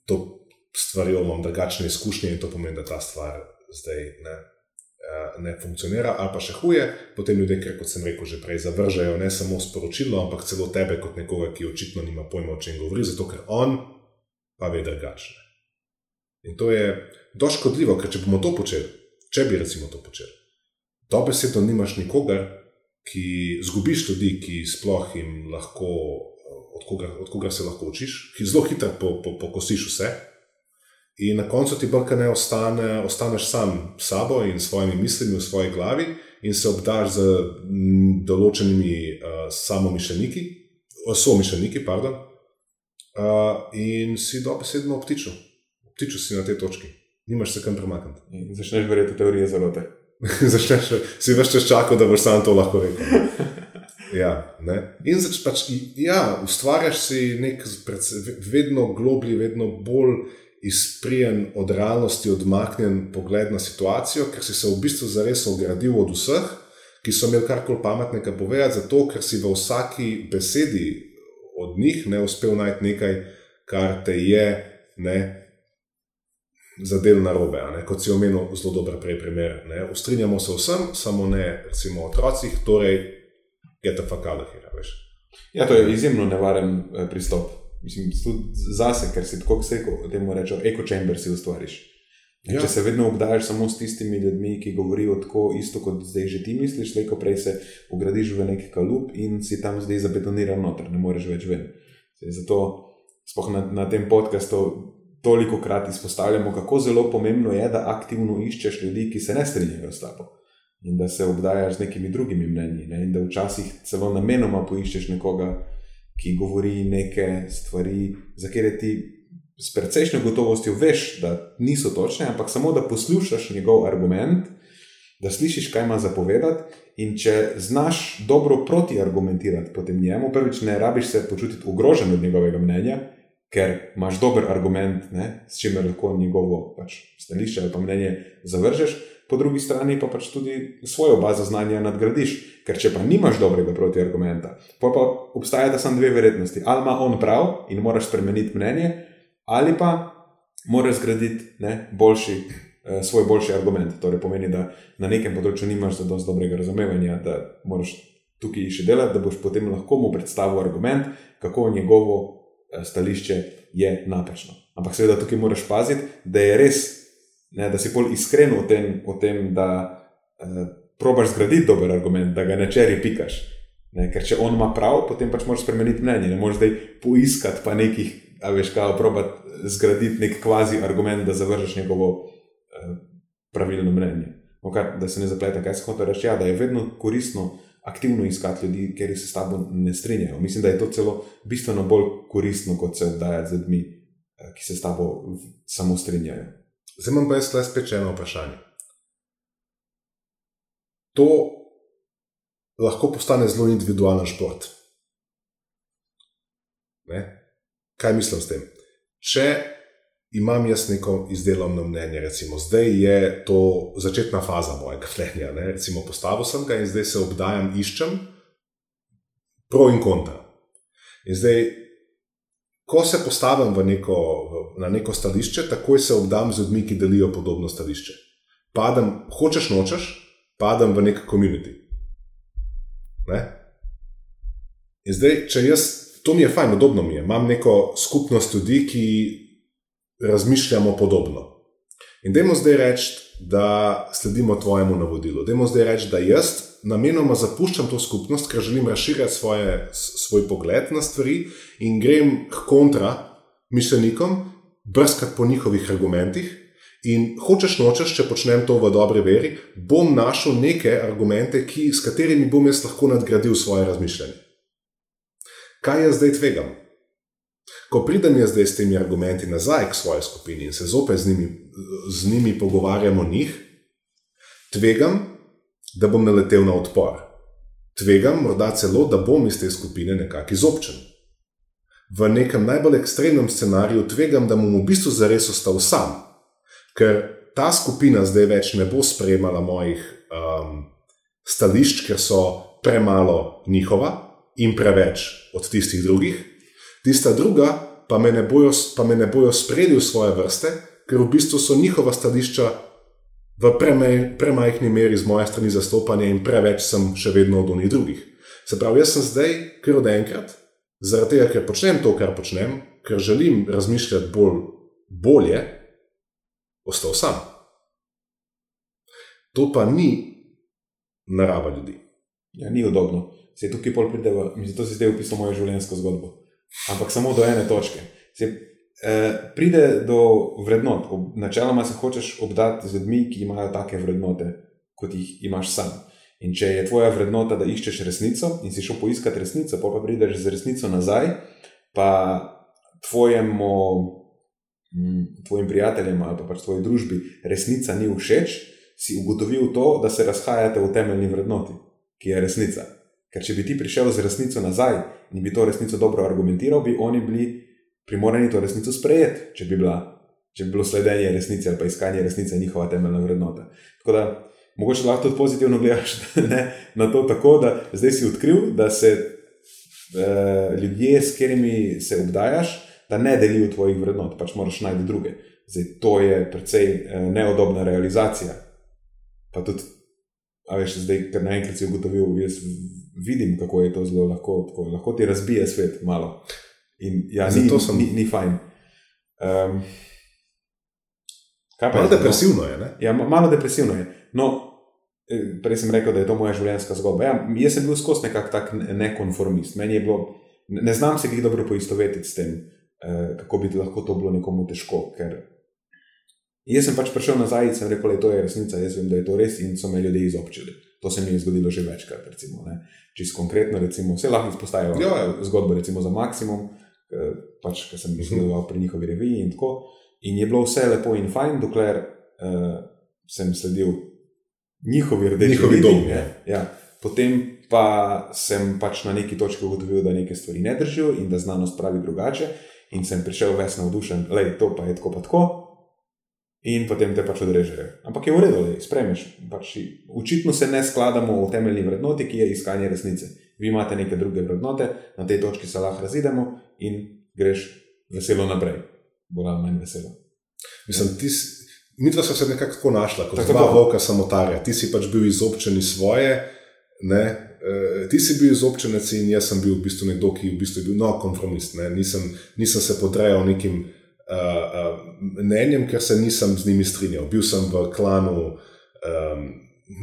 to stvarjo imam drugačne izkušnje in to pomeni, da ta stvar zdaj ne. eh, Ne funkcionira, ali pa še huje, potem ljudje, ker, kot sem rekel, že prej zavržajo ne samo sporočilo, ampak celo tebe, kot nekoga, ki očitno nima pojma, o čem govori, zato ker on pa ve drugačne. In to je dosti škodljivo, ker če bomo to počeli, če bi recimo to počeli, dobesedno nimaš nikogar, ki zgubiš ljudi, ki sploh jim lahko, od koga, od koga se lahko učiš, ki zelo hitro po, po, pokosiš vse. In na koncu ti brka ne ostane, ostaneš sam s sabo in svojimi mislimi v svoji glavi, in se obdaš z določenimi uh, samomišljeniki, somišljeniki, pardon, uh, in si dobesedno obtičil. Obtičil si na tej točki, nimaš se kam premakniti. in začneš verjeti v teorije zarote. *laughs* Začneš, si več čas čakal, da boš sam to lahko rekel. *laughs* Ja, ne. In zač, pač, ja, ustvarjaš si nek predvsej- vedno globlji, vedno bolj izprijen od realnosti, odmaknjen pogled na situacijo, ker si se v bistvu zares ogradil od vseh, ki so imeli karkoli pametnega povedati, zato ker si v vsaki besedi od njih ne uspel najti nekaj, kar te je ne, zadel na robe. Kot si omenil, zelo dober prej primer. Ne. Ustrinjamo se vsem, samo ne recimo otrocih, torej get the fuck out of here. a Veš. Ja, to je izjemno nevaren eh, pristop. Mislim, zase, ker si tako rekel, temu rečemo, echo chamber si ustvariš. Ja. Če se vedno obdajaš samo s tistimi ljudmi, ki govorijo tako isto, kot zdaj že ti misliš, slejko prej se ugradiš v neki kalup in si tam zdaj zabetoniran noter, ne moreš več ven. Zato spoh na, na tem podkastu toliko krat izpostavljamo, kako zelo pomembno je, da aktivno iščeš ljudi, ki se ne strinjajo s tabo. in da se obdajaš z nekimi drugimi mnenji. Ne? In da včasih celo namenoma poiščeš nekoga, ki govori neke stvari, za katere ti s precejšnjo gotovostjo veš, da niso točne, ampak samo da poslušaš njegov argument, da slišiš, kaj ima zapovedati. In če znaš dobro protiargumentirati potem njemu, prvič ne rabiš se počutiti ogrožen od njegovega mnenja, ker imaš dober argument, ne, s čimer lahko njegovo pač, stališče ali pa mnenje zavržeš, po drugi strani pa pač tudi svojo bazo znanja nadgradiš. Ker če pa nimaš dobrega protiargumenta, pa, pa obstajata samo dve verjetnosti. Ali ima on prav in moraš spremeniti mnenje, ali pa moraš zgraditi ne, boljši, eh, svoj boljši argument. Torej pomeni, da na nekem področju nimaš za dosto dobrega razumevanja, da moraš tukaj še delati, da boš potem lahko mu predstavil argument, kako njegovo eh, stališče je napačno. Ampak seveda tukaj moraš paziti, da je res ne, da si bolj iskren v tem, v tem da uh, probaš zgraditi dober argument, da ga nečeri pikaš. Ne, ker če on ima prav, potem pač moraš spremeniti mnenje. Ne moreš zdaj poiskati pa nekih, a veš, kaj, probati zgraditi nek kvazi argument, da zavržeš njegovo uh, pravilno mnenje. Okay, da se ne zaplete, kaj se hoče reči. Ja, da je vedno koristno aktivno iskati ljudi, ker se s tabo ne strinjajo. Mislim, da je to celo bistveno bolj koristno, kot se obdajati z ljudmi, eh, ki se s tabo samo strinjajo. Zdaj imam pa jaz le spet eno vprašanje. To lahko postane zelo individualen šport. Ne? Kaj mislim s tem? Če imam jaz neko izdelovno mnenje, recimo zdaj je to začetna faza mojega *laughs* mnenja, ne? recimo postavil sem ga in zdaj se obdajam, iščem pro in kontra. In zdaj ko se postavim neko, na neko stališče, takoj se obdam z ljudmi, ki delijo podobno stališče. Padem, hočeš nočeš, padem v nek komunity. Ne? In zdaj, če jaz, to mi je fajn, podobno mi je, imam neko skupnost ljudi, ki razmišljamo podobno. In dajmo zdaj reči, da sledimo tvojemu navodilu. Dajmo zdaj reči, da jaz namenoma zapuščam to skupnost, ker želim razširiti svoje, svoj pogled na stvari in grem kontra miselnikom, brskati po njihovih argumentih. In hočeš nočeš, če počnem to v dobri veri, bom našel neke argumente, ki, s katerimi bom jaz lahko nadgradil svoje razmišljanje. Kaj jaz zdaj tvegam? Ko pridem jaz zdaj s temi argumenti nazaj k svoji skupini in se zopet z njimi, z njimi pogovarjam o njih, tvegam, da bom naletel na odpor. Tvegam morda celo, da bom iz te skupine nekako izobčen. V nekem najbolj ekstremnem scenariju tvegam, da bom v bistvu zares ostal sam, ker ta skupina zdaj več ne bo sprejemala mojih um, stališč, ker so premalo njihova in preveč od tistih drugih, tista druga pa me ne bojo, bojo sprejeli v svoje vrste, ker v bistvu so njihova stališča v premaj, premajhni meri z moje strani zastopanje in preveč sem še vedno od onih drugih. Se pravi, jaz sem zdaj, ker od enkrat, zaradi tega, ker počnem to, kar počnem, ker želim razmišljati bolj, bolje, ostal sam. To pa ni narava ljudi. Ja, ni udobno. Se tukaj pol pride, mislim, to si zdaj opisal mojo življenjsko zgodbo. Ampak samo do ene točke. Se, Eh, pride do vrednot. Načeloma se hočeš obdati z ljudmi, ki imajo take vrednote, kot jih imaš sam. In če je tvoja vrednota, da iščeš resnico in si šel poiskati resnico, pa, pa prideš z resnico nazaj, pa tvojemu, tvojim prijateljem ali pa pač tvoji družbi resnica ni všeč, si ugotovil to, da se razhajate v temeljni vrednoti, ki je resnica. Ker če bi ti prišel z resnico nazaj in bi to resnico dobro argumentiral, bi oni bili primorani to resnico sprejeti, če bi, bila, če bi bilo sledenje resnici ali pa iskanje resnice njihova temeljna vrednota. Tako da mogoče lahko tudi pozitivno gledaš *laughs* ne, na to, tako da zdaj si odkril, da se eh, ljudje, s katerimi se obdajaš, da ne delijo tvojih vrednot, pač moraš najti druge. Zdaj, to je precej eh, neodobna realizacija. Pa tudi, a veš, zdaj, ker naenkrat si ugotovil, jaz vidim, kako je to zelo lahko, tako, lahko ti razbije svet malo. In ja, ni, sem... ni, ni fajn. Um, malo depresivno je. Ne? Ja, malo depresivno je. No, eh, prej sem rekel, da je to moja življenjska zgodba. Ja, jaz sem bil skozi nekak tak nekonformist. Meni je bilo, ne znam se jih dobro poistovetiti s tem, uh, kako bi lahko to bilo nekomu težko. Ker Jaz sem pač prišel nazaj in sem rekel, da je to resnica, jaz vem, da je to res in so me ljudje izobčili. To se mi je zgodilo že večkrat. Recimo, Čisto konkretno, recimo, vse lahko izpostavijo Ja, zgodbo recimo, za maksimum, eh, pač, ki sem jih sodeloval pri njihovi reviji in tako. In je bilo vse lepo in fajn, dokler uh, sem sledil njihovi rdeči Njihovi ne. Ja. Potem pa sem pač na neki točki ugotovil, da neke stvari ne držijo in da znanost pravi drugače. In sem prišel ves navdušen, da je to pa je tako, pa tako. In potem te pač odrežejo. Ampak je v redu, da spremeš. Pač, očitno se ne skladamo v temeljni vrednoti, ki je iskanje resnice. Vi imate neke druge vrednote, na tej točki se lahko razidemo in greš veselo naprej. Bolj ali manj veselo. Mislim, ti, si- midva sva se nekako našla, kot Tako, dva tako. volka samotarja. Ti si pač bil izobčen iz svoje, ne? eh, ti si bil izobčenec in jaz sem bil v bistvu nekdo, ki je v bistvu bil no, konformist. Ne? Nisem, nisem se podrejal nekim uh, mnenjem, ker se nisem z njimi strinjal. Bil sem v klanu. Um,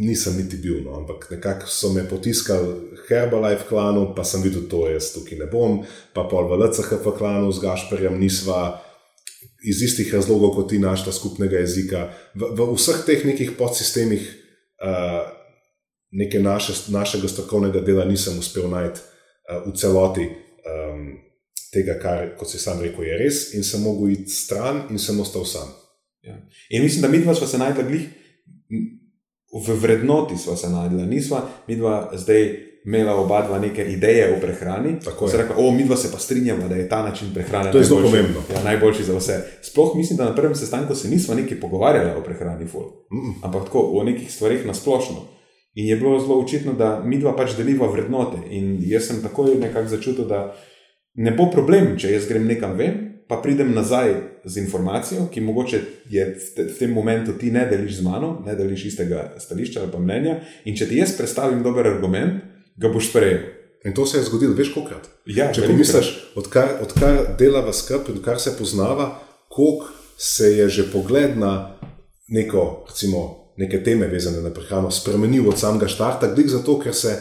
Nisem niti bil, no, ampak nekako so me potiskali Herbalife klanu, pa sem videl, da jaz tukaj ne bom, pa pol v LCHF klanu z Gašperjem nisva iz istih razlogov kot ti našla skupnega jezika. V, v vseh teh nekih podsistemih uh, neke naše, našega strokovnega dela nisem uspel najti uh, v celoti um, tega, kar, kot si sam rekel, je res, in sem mogel iti stran in sem ostal sam. In mislim, da mi dva sva se m, v vrednoti sva se najdla, nisva mi dva zdaj imela oba dva neke ideje o prehrani. Tako je. Se rekla, o, mi dva se pa strinjava, da je ta način prehrane To je zelo pomembno. Ja, najboljši za vse. Sploh mislim, da na prvem sestanku se nisva nekaj pogovarjala o prehrani, ful. Mm, ampak tako o nekih stvarih na splošno. In je bilo zelo očitno, da mi dva pač deliva vrednote. In jaz sem takoj nekako začutil, da ne bo problem, če jaz grem nekam ven, pa pridem nazaj z informacijo, ki mogoče je v, te, v tem momentu ti ne deliš z mano, ne deliš istega stališča ali pa mnenja. In če ti jaz predstavim dober argument, ga boš sprejel. In to se je zgodilo veš kolikrat. Ja, Če pomisliš, odkar, odkar delava skupaj, odkar se poznava, koliko se je že pogled na neko, recimo, neke teme vezane na prehrano spremenil od samega štarta, glik zato, ker se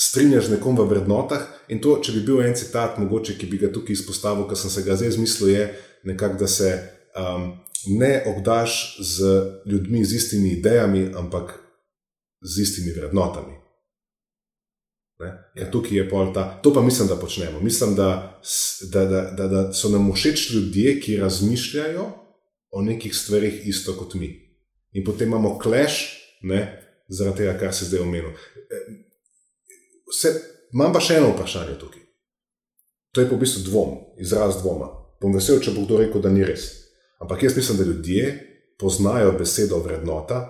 strinjaš z nekom v vrednotah. In to, če bi bil en citat, mogoče, ki bi ga tukaj izpostavil, ker sem se ga zdaj izmislil, je nekako, da se um, ne obdaš z ljudmi z istimi idejami, ampak z istimi vrednotami. Ker tukaj je pol ta, to pa mislim, da počnemo. Mislim, da, da, da, da, da so nam všeč ljudje, ki razmišljajo o nekih stvarih isto kot mi. In potem imamo ne, zaradi tega, kar se zdaj omenil. E, Vse, imam pa še eno vprašanje tukaj. To je v bistvu dvom, izraz dvoma. Bom vesel, če bo kdo rekel, da ni res. Ampak jaz mislim, da ljudje poznajo besedo vrednota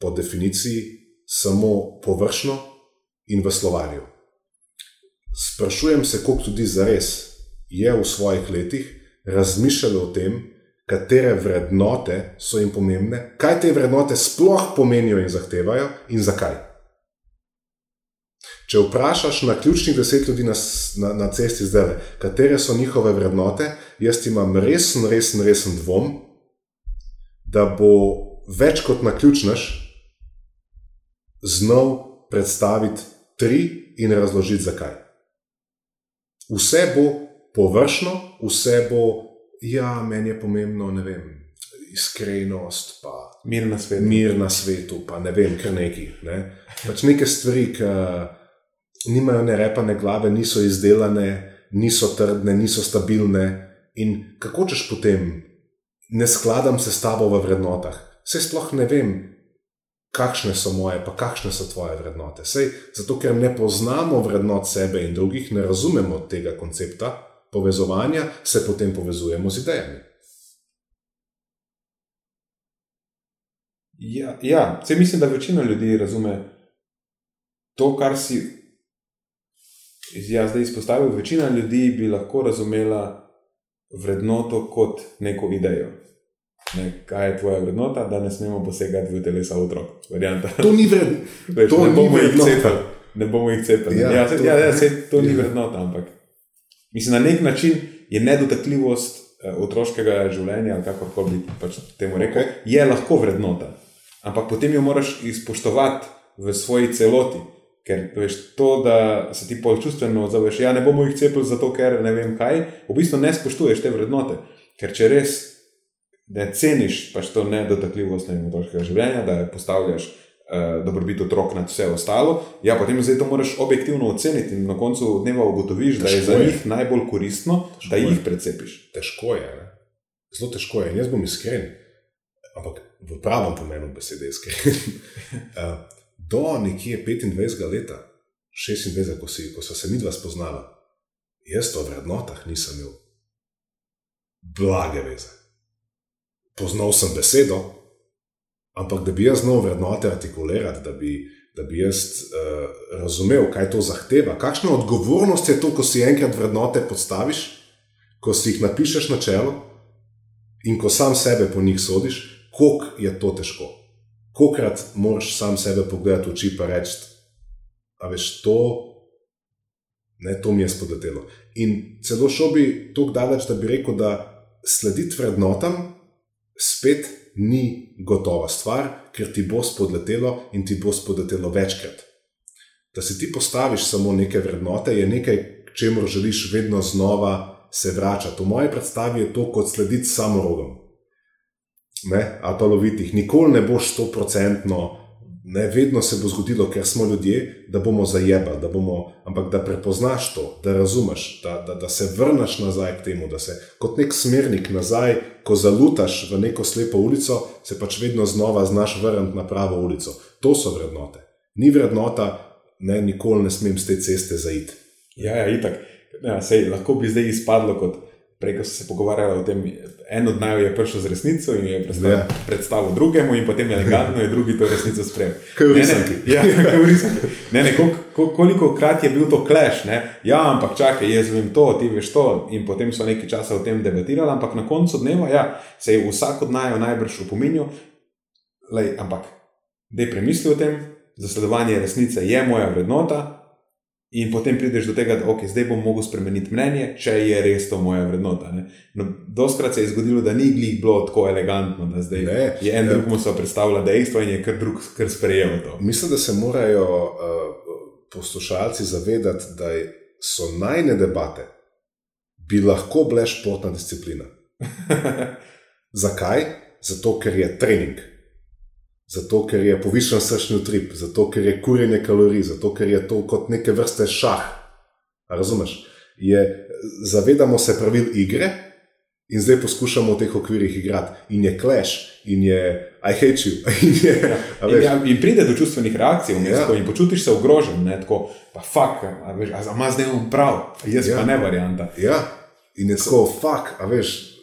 po definiciji samo površno in v slovarju. Sprašujem se, koliko ljudi zares je v svojih letih razmišljalo o tem, katere vrednote so jim pomembne, kaj te vrednote sploh pomenijo in zahtevajo in zakaj. Če vprašaš na ključnih deset ljudi na, na, na cesti zdaj, katere so njihove vrednote, jaz imam resen, resen, resen dvom, da bo več kot na ključnaš znal predstaviti tri in razložiti zakaj. Vse bo površno, vse bo, ja, meni je pomembno, ne vem, iskrenost, pa Mir na svetu. mir na svetu, pa ne vem, kar neki. Ne? Pač neke stvari, ki nimajo ne repa, ne glave, niso izdelane, niso trdne, niso stabilne. In kako češ potem, ne skladam se s tabo v vrednotah. Vse sploh ne vem, kakšne so moje, pa kakšne so tvoje vrednote. Sej, zato, ker ne poznamo vrednot sebe in drugih, ne razumemo tega koncepta povezovanja, se potem povezujemo z idejami. Ja, ja se mislim, da večina ljudi razume to, kar si ja, zdaj izpostavil. Večina ljudi bi lahko razumela vrednoto kot neko idejo. Ne, kaj je tvoja vrednota, da ne smemo posegati v telesa otrok? Varianta. To ni vredno. *laughs* Veš, To ne ni bomo vrednota. cepili. Ne bomo jih cepili. Ja, Ja, to- ja, ja, se, to ni Ja. vrednota, ampak mislim, na nek način je nedotakljivost eh, otroškega življenja, ali kako bi pač temu rekel, Okej. je lahko vrednota. Ampak potem jo moraš izpoštovati v svoji celoti. Ker veš, to, da se ti pol čustveno odzoveš, ja, ne bomo jih cepili zato, ker ne vem kaj, v bistvu ne spoštuješ te vrednote. Ker če res da ceniš pač to nedotakljivost otroškega življenja, da postavljaš uh, dobrobit otrok nad vse ostalo. Ja, potem zdaj to moraš objektivno oceniti in na koncu dneva ugotoviš, težko da je za je. njih najbolj koristno, težko da jih je. precepiš. Težko je, ne? zelo težko je. In jaz bom iskren, ampak v pravem pomenu besede iskren. uh, *laughs* do nekje 25 let, 26, ko, si, ko so se mi dva spoznala, jaz to v vrednotah nisem imel blage veze. Poznal sem besedo, ampak da bi jaz znal vrednote artikulirati, da bi, da bi jaz uh, razumel, kaj to zahteva, kakšna odgovornost je to, ko si enkrat vrednote postaviš, ko si jih napišeš na čelo in ko sam sebe po njih sodiš, koliko je to težko. Kokrat moraš sam sebe pogledati v oči in reči, da veš to. Ne, to mi je spodletelo. In celo šel bi tako daleč, da bi rekel, da slediti vrednotam spet ni gotova stvar, ker ti bo spodletelo in ti bo spodletelo večkrat. Da si ti postaviš samo neke vrednote, je nekaj, k čemu želiš vedno znova se vračati. V moji predstavi je to kot slediti samorogom. Ne, ali pa loviti jih. Nikoli ne boš sto procentno Ne, vedno se bo zgodilo, ker smo ljudje, da bomo zajebali, da bomo, ampak da prepoznaš to, da razumeš, da, da, da se vrneš nazaj k temu, da se kot nek smernik nazaj, ko zalutaš v neko slepo ulico, se pač vedno znova znaš vrniti na pravo ulico. To so vrednote. Ni vrednota, ne, nikoli ne smem z te ceste zaiti. Ja, ja, itak. Ja, sej, lahko bi zdaj izpadlo kot Prej so se pogovarjali o tem, en od naju je prišel z resnico in je predstavil, ja. predstavil drugemu, in potem elegantno je drugi to resnico sprejel. Kaj je ja, *laughs* ne, ne, koliko, koliko krat je bil to kleš, ne? ja, ampak čakaj, jaz vem to, ti veš to. In potem so nekaj časa o tem debatirali, ampak na koncu dneva ja, se je vsak od naju najbrž upominjal, ampak da je premislil o tem, zasledovanje resnice je moja vrednota, In potem prideš do tega, da okay, zdaj bom mogel spremeniti mnenje, če je res to moja vrednota. No, Doskrat se je zgodilo, da ni glih bilo tako elegantno, da zdaj ne, je en drug mu se predstavlja dejstvo in je kar drug kar sprejel to. Mislim, da se morajo uh, poslušalci zavedati, da so najne debate bi lahko bile športna disciplina. *laughs* Zakaj? Zato, ker je trening. Zato, ker je povišen srčni utrip, zato, ker je kurjenje kalorij, zato, ker je to kot neke vrste šah. Razumeš? Je, zavedamo se pravil igre in zdaj poskušamo v teh okvirih igrati. In je clash, in je I hate you. *laughs* In, je, ja. in, ja, in pride do čustvenih reakcij v mestu, ja. in počutiš se ogrožen, ne tako, pa fuck, a veš, a ima zdaj on prav, jaz ja. pa ne varianta. Ja, in je tako, fuck, a veš.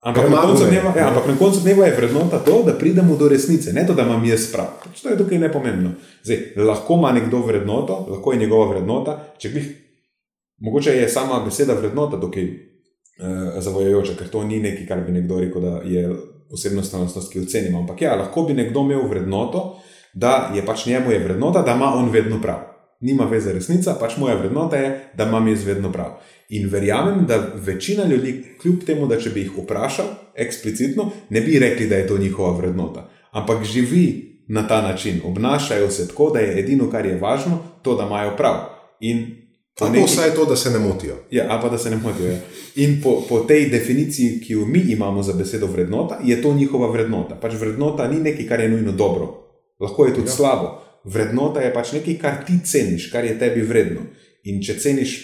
Ampak na, dneva, ja, ampak na koncu dneva je vrednota to, da pridemo do resnice, ne to, da imam jaz prav. Pač to je tukaj nepomembno. Zdaj, lahko ima nekdo vrednoto, lahko je njegova vrednota. Bih, mogoče je sama beseda vrednota tukaj eh, zavojajoča, ker to ni nekaj, kar bi nekdo rekel, da je osebno stanovnost, ki jo ocenimo. Ampak ja, lahko bi nekdo imel vrednoto, da je pač njemu je vrednota, da ima on vedno prav. Nima veze resnica, pač moja vrednota je, da imam jaz vedno prav. In verjamem, da večina ljudi, kljub temu, da če bi jih vprašal eksplicitno, ne bi rekli, da je to njihova vrednota. Ampak živi na ta način, obnašajo se tako, da je edino, kar je važno, to, da imajo prav. In Ali neki... vsaj to, da se ne motijo. Ja, ali pa da se ne motijo. Ja. In po, po tej definiciji, ki jo mi imamo za besedo vrednota, je to njihova vrednota. Pač vrednota ni nekaj, kar je nujno dobro, lahko je tudi ja. slabo. Vrednota je pač nekaj, kar ti ceniš, kar je tebi vredno. In če ceniš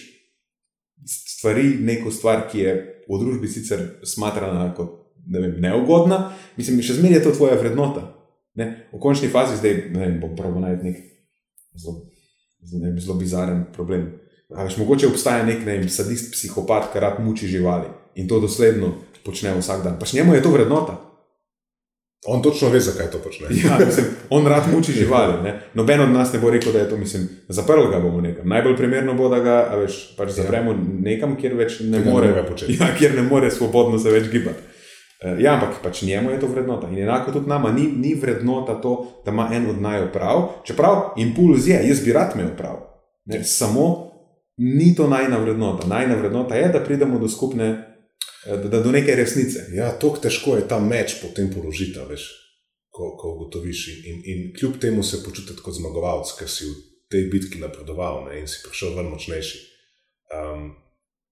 stvari, neko stvar, ki je v družbi sicer smatrana kot ne vem, neugodna, mislim, še zmeraj je to tvoja vrednota. Ne? V končni fazi zdaj vem, bom prav najti nek zelo, ne vem, zelo bizaren problem. Veš, mogoče obstaja nek ne vem, sadist, psihopat, ki rad muči živali in to dosledno počne vsak dan. Pač njemu je to vrednota. On točno ve, zakaj to počne. Ja, *laughs* mislim, on rad muči živali. Ne? Noben od nas ne bo rekel, da je to, mislim, zaprl ga bomo nekam. Najbolj primerno bo, da ga veš, pač ja. zapremo ja. nekam, kjer več ne Tega more početi. Ja, kjer ne more svobodno se več gibati. Eh, ja, ampak pač njemu je to vrednota. In enako tudi nama ni, ni vrednota to, da ima en od naju prav, čeprav impuls je, jaz bi rad imel prav. Ne? Samo ni to najna vrednota. Najna vrednota je, da pridemo do skupne da, da do neke resnice. Ja, tako težko je ta meč potem položiti, veš, ko, ko ugotoviš. In, in, in kljub temu se počutiš kot zmagovalec, ker si v tej bitki napredoval ne, in si prišel ven močnejši. Um,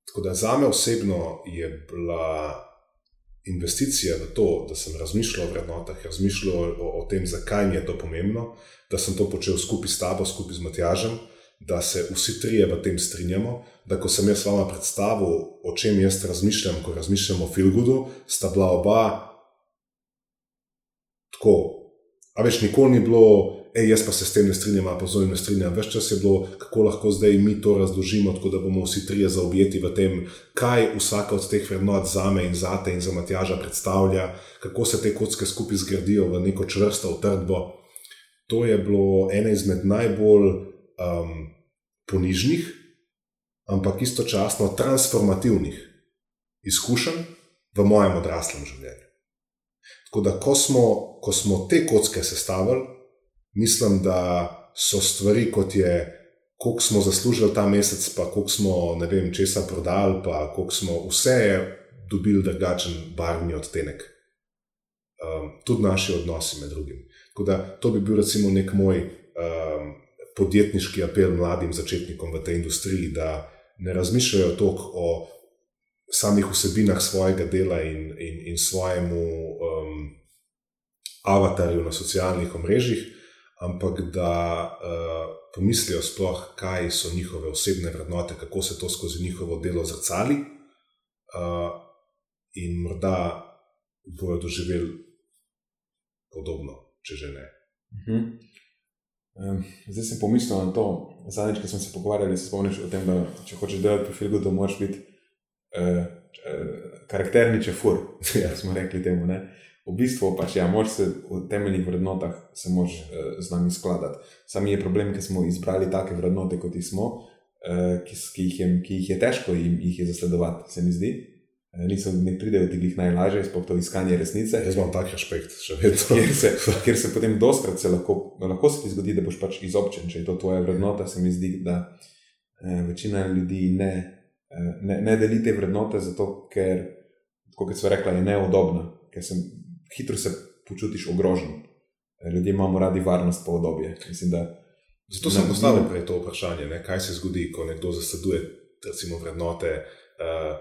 tako da za me osebno je bila investicija v to, da sem razmišljal o vrednotah, razmišljal o, o tem, zakaj mi je to pomembno, da sem to počel skupaj s tabo, skupaj z Matjažem, da se vsi trije v tem strinjamo. Da, ko sem jaz vama predstavil, o čem jaz razmišljam, ko razmišljam o Filgudu, sta bila oba tako. A več nikoli ni bilo, hej, jaz pa se s tem ne strinjam, pa zelo ne strinjam. Več čas je bilo, kako lahko zdaj mi to razložimo, tako da bomo vsi trije zaobjeti v tem, kaj vsaka od teh vrednot za me in za te in za Matjaža predstavlja, kako se te kocke skupaj zgradijo v neko čvrsto utrdbo. To je bilo ena izmed najbolj um, ponižnih, ampak istočasno transformativnih izkušenj v mojem odraslem življenju. Tako da, ko smo, ko smo te kocke sestavili, mislim, da so stvari, kot je, koliko smo zaslužili ta mesec, pa koliko smo ne vem, česa prodali, pa koliko smo vse dobili drugačen barvni odtenek. Um, tudi naši odnosi med drugim. Tako da to bi bil recimo nek moj um, podjetniški apel mladim začetnikom v tej industriji, da ne razmišljajo toliko o samih vsebinah svojega dela in, in, in svojemu um, avatarju na socialnih omrežjih, ampak da uh, pomislijo sploh, kaj so njihove osebne vrednote, kako se to skozi njihovo delo zrcali, uh, in morda bodo doživeli podobno, če že ne. Uh -huh. um, zdaj sem pomislil na to, zadnjič, ko smo se pogovarjali, se spomniš o tem, da če hočeš delati profil, da moraš biti uh, uh, karakterni, če fur, *laughs* ja, smo rekli temu. Ne? v bistvu pač, ja, moraš se v temeljnih vrednotah se moraš uh, z nami skladati. Sami je problem, ker smo izbrali take vrednote, kot smo, uh, ki, ki, jih je, ki jih je težko jim jih je zasledovati, se mi zdi. Uh, niso, ne pridejo ti jih najlažje, sploh to iskanje resnice. Jaz imam tak aspekt, še vedno. Ker se, ker se potem doskrat se lahko, lahko se ti zgodi, da boš pač izobčen, če je to tvoja vrednota. Se mi zdi, da uh, večina ljudi ne, uh, ne, ne deli te vrednote, zato ker, kot so rekla, je neudobna. Ker sem hitro se počutiš ogrožen. Ljudje imamo radi varnost po obdobju. Zato sem postavil prej to vprašanje, ne? kaj se zgodi, ko nekdo zasleduje recimo, vrednote uh,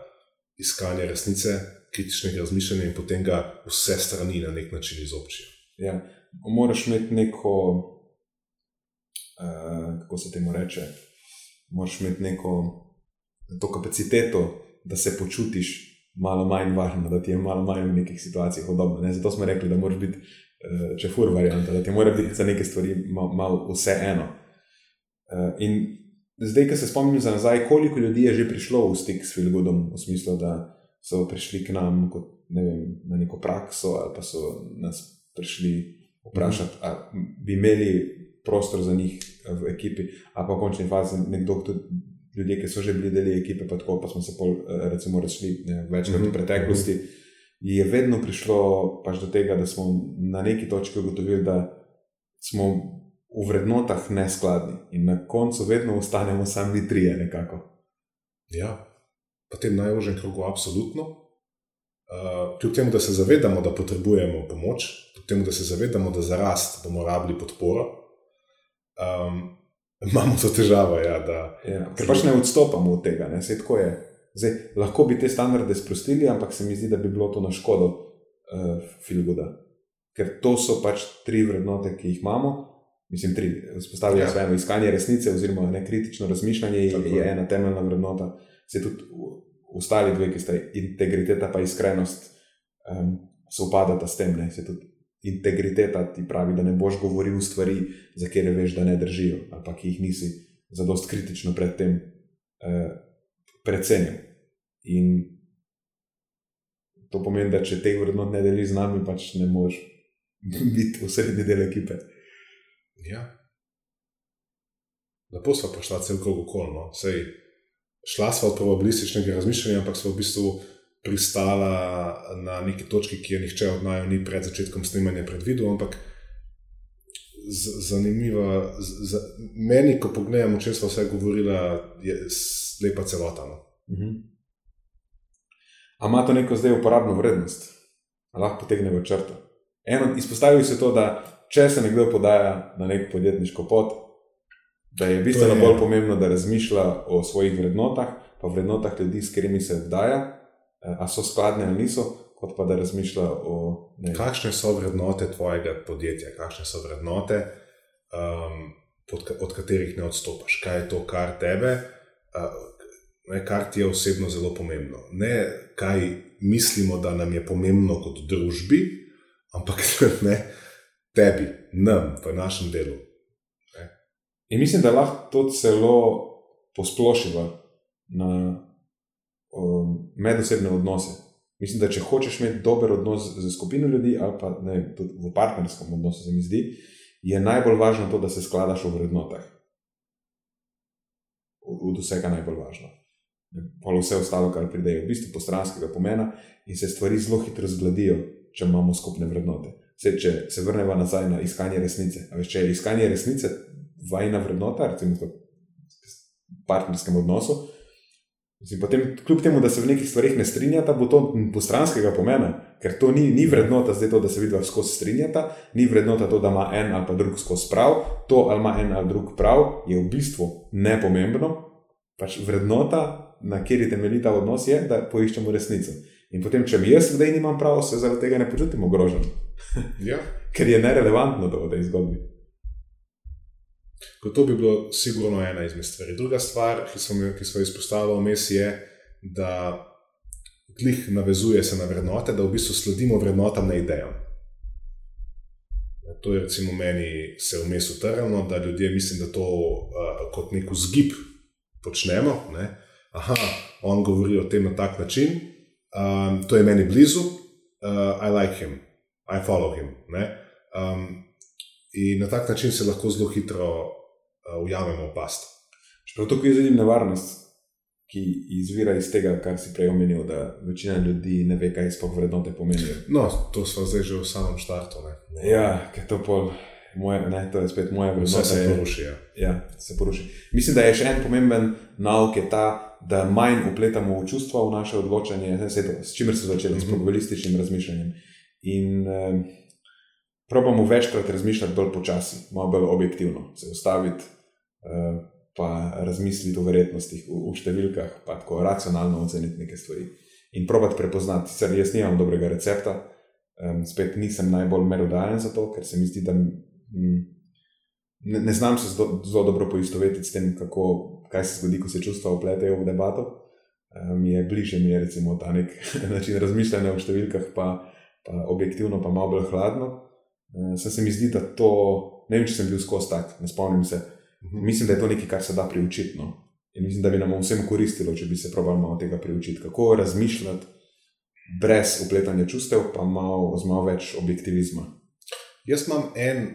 iskanja resnice, kritičnega razmišljanja in potem ga vse strani na nek način izobčijo. Ja, moraš imeti neko, uh, kako se temu reče, moraš imeti neko to kapaciteto, da se počutiš malo manj varno, da ti je malo manj v nekih situacijah podobno. Ne? Zato smo rekli, da moraš biti uh, če fur varianta, da ti mora biti za neke stvari malo mal vse eno. Uh, in zdaj, ko se spomnim za nazaj, koliko ljudi je že prišlo v stik s Filgudom, v smislu, da so prišli k nam kot, ne vem, na neko prakso ali pa so nas prišli vprašati, mm. ali bi imeli prostor za njih v ekipi, a pa v končni fazi nekdo, ki ljudje, ki so že bili del ekipe, pa tako pa smo se pol, eh, recimo razšli večkrat v mhm. preteklosti, je vedno prišlo pač do tega, da smo na neki točki ugotovili, da smo v vrednotah neskladni in na koncu vedno ostanemo sami trije nekako. Ja, pa tem najožjem krogu absolutno. Uh, kljub temu, da se zavedamo, da potrebujemo pomoč, kljub temu, da se zavedamo, da za rast bomo rabili podporo, um, imamo to težavo. Ja, da, ja, ker pač ne odstopamo od tega. Zdaj, lahko bi te standarde sprostili, ampak se mi zdi, da bi bilo to na škodo uh, Filguda. Ker to so pač tri vrednote, ki jih imamo. Mislim, tri. Vzpostavljajo ja. svoje iskanje resnice, oziroma ne kritično razmišljanje, je, je ena temeljna vrednota. Se tudi ostali dve, ki sta integriteta in iskrenost, um, se upadata s tem. Ne? Se tudi integriteta ti pravi, da ne boš govoril stvari, za katere veš, da ne držijo, ali pa ki jih nisi za dost kritično predtem eh, precenil. In to pomeni, da če teh vrednot ne deliš z nami, pač ne moreš biti v srednji del ekipe. Ja. Lepo smo prišli cel krog okoli. No? Šla smo od probabilističnega razmišljanja, ampak smo v bistvu pristala na neki točki, ki je nihče od naju ni pred začetkom snemanja predvidel, ampak zanimivo. Za, meni, ko pogledamo, če smo vse govorili, je lepa celota. No? Mhm. Ali ima to neko zdaj uporabno vrednost, ali lahko potegnemo črto? Eno, izpostavili se to, da če se nekdo podaja na neko podjetniško pot, da je bistveno bolj pomembno, da razmišlja o svojih vrednotah, pa vrednotah ljudi, s katerimi se vdaja, Eh, ali so skladne ali niso, kot pa da razmišlja o. Ne, Kakšne so vrednote tvojega podjetja, kakšne so vrednote, um, pod, ka- od katerih ne odstopaš, kaj je to, kar tebe, uh, ne, kar ti je osebno zelo pomembno. Ne, kaj mislimo, da nam je pomembno kot družbi, ampak *laughs* ne tebi, nam, v našem delu. In mislim, da lahko to celo posplošiva na um, medosebne odnose. Mislim, da če hočeš imeti dober odnos z skupino ljudi, ali pa ne, vem, tudi v partnerskem odnosu, se mi zdi, je najbolj važno to, da se skladaš v vrednotah. Od vsega najbolj važno. Pa vse ostalo, kar pride, je v bistvu postranskega pomena in se stvari zelo hitro zgladijo, če imamo skupne vrednote. Se, če se vrnemo nazaj na iskanje resnice. A Veš, če je iskanje resnice vajna vrednota, recimo v partnerskem odnosu, mislim, potem, kljub temu, da se v nekih stvarih ne strinjata, bo to postranskega pomena, ker to ni, ni vrednota zdaj to, da se vidva skozi strinjata, ni vrednota to, da ima en ali pa drug skozi prav, to ali ima en ali drug prav, je v bistvu nepomembno. Pač vrednota, na kateri temelji ta odnos, je, da poiščemo resnico. In potem, če jaz zdaj nimam prav, se zaradi tega ne počutim ogrožen, *laughs* Ja. ker je nerelevantno v tej zgodbi. Ko to bi bilo sigurno ena izmed stvari. Druga stvar, ki smo jo izpostavili vmes, je, da glih navezuje se na vrednote, da v bistvu sledimo vrednotam, ne idejam. To je recimo meni se vmes utrjeno, da ljudje mislim, da to uh, kot nek vzgib počnemo. Ne? Aha, on govori o tem na tak način, um, to je meni blizu, uh, I like him, I follow him. Ne? Um, in na tak način se lahko zelo hitro uh, ujamemo v past. Čeprav tukaj vidim nevarnost, ki izvira iz tega, kar si prej omenil, da večina ljudi ne ve, kaj sploh vrednote pomenijo. No, to smo zdaj že v samem štartu. Ne? Ja, ker to pol. Moje, ne, to je spet moja vrednota. Vse se je- poruši. Ja. Ja, se poruši. Mislim, da je še en pomemben nauk je ta, da manj upletamo v čustva v naše odločanje, ne, to, s čimer se začelo, mm -hmm. s Mhm. probabilističnim razmišljanjem. In eh, probamo večkrat razmišljati bolj počasi, malo bolj objektivno, se ustaviti, eh, pa razmisliti o verjetnostih, v, v številkah, pa tako racionalno oceniti neke stvari. In probati prepoznati, sicer jaz nimam dobrega recepta, um, spet nisem najbolj merodalen za to, ker se mi zdi, da mm, ne, ne znam se zelo, zelo dobro poistovetiti s tem, kako, kaj se zgodi, ko se čustva upletejo v debato. Eh, Mi je bliže, mi je recimo ta nek *laughs* način razmišljanja o številkah, pa, pa objektivno, pa malo bolj hladno. Eh, Saj se mi zdi, da to, ne vem, če sem bil skozi tak, ne spomnim se. Mhm. Mislim, da je to nekaj, kar se da priučiti. No? In mislim, da bi nam vsem koristilo, če bi se probali malo tega priučiti, kako razmišljati brez upletanja čustev, pa malo, z malo več objektivizma. Jaz imam en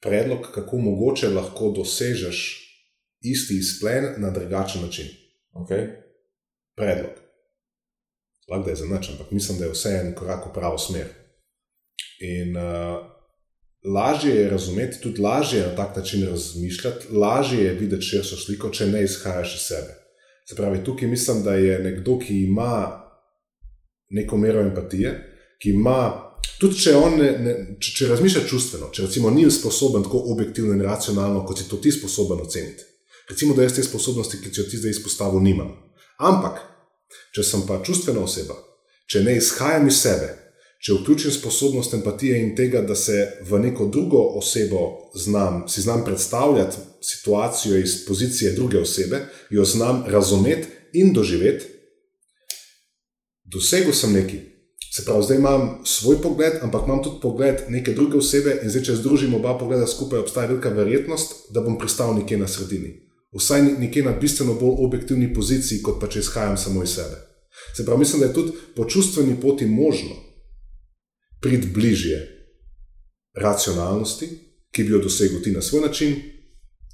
predlog, kako mogoče lahko dosežeš isti izplen na drugačen način. Okay? Predlog. Lahko da je za nič, ampak mislim, da je vse en korak v pravo smer. In uh, lažje je razumeti, tudi lažje je na tak način razmišljati, lažje je videti širšo sliko, če ne izhajaš iz sebe. Se pravi, tukaj mislim, da je nekdo, ki ima neko mero empatije, ki ima, tudi če, ne, ne, če, če razmišlja čustveno, če recimo ni sposoben tako objektivno in racionalno, kot si to ti sposoben oceniti. Recimo, da jaz te sposobnosti, ki si jo ti zdaj izpostavil, nimam. Ampak, če sem pa čustvena oseba, če ne izhajam iz sebe, če vključim sposobnost empatije in tega, da se v neko drugo osebo znam, si znam predstavljati situacijo iz pozicije druge osebe, jo znam razumeti in doživeti, dosegel sem nekaj. Se pravi, zdaj imam svoj pogled, ampak imam tudi pogled neke druge osebe, in zdaj, če združim oba pogleda skupaj, obstaja velika verjetnost, da bom pristal nekje na sredini. Vsaj nekje na bistveno bolj objektivni poziciji, kot pa če izhajam samo iz sebe. Se pravi, mislim, da je tudi po čustveni poti možno priti bližje racionalnosti, ki bi jo dosegel ti na svoj način,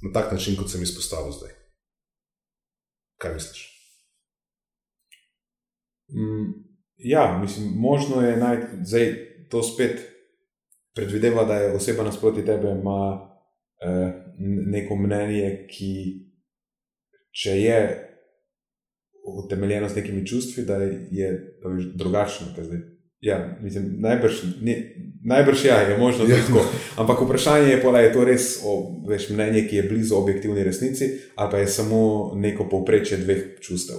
na tak način, kot sem izpostavil zdaj. Kaj misliš? Mm, ja, mislim, možno je najti, zdaj to spet predvideva, da je oseba nasproti tebe ima eh, neko mnenje, ki, če je utemeljeno z nekimi čustvi, da je da je drugačno. ja, mislim, najbrž, ni, najbrž ja, je možno Ja. ja. tako. Ampak vprašanje je, pola, je to res o, veš, mnenje, ki je blizu objektivni resnici, ali pa je samo neko povprečje dveh čustev.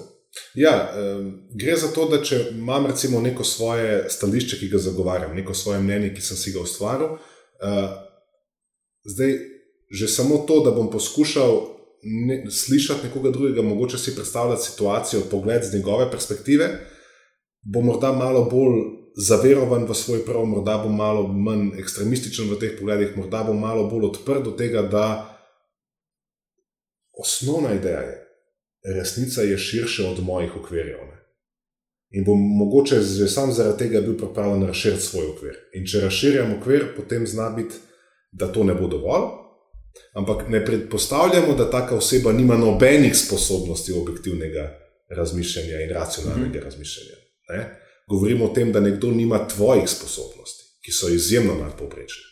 Ja, um, gre za to, da če imam recimo neko svoje stališče, ki ga zagovarjam, neko svoje mnenje, ki sem si ga ustvaril, uh, zdaj že samo to, da bom poskušal ne, slišati nekoga drugega, mogoče si predstavljati situacijo, pogled z njegove perspektive, bo morda malo bolj zaverovan v svoj prav, morda bo malo manj ekstremističen v teh pogledih, morda bo malo bolj odprt do tega, da osnovna ideja je resnica je širša od mojih okvirjev. Ne? In bom mogoče že sam zaradi tega bil pripravljen razširiti svoj okvir. In če razširjam okvir, potem zna biti, da to ne bo dovolj. Ampak ne predpostavljamo, da taka oseba nima nobenih sposobnosti objektivnega razmišljanja in racionalnega mm -hmm. razmišljanja. Ne? Govorimo o tem, da nekdo nima tvojih sposobnosti, ki so izjemno nadpovprečne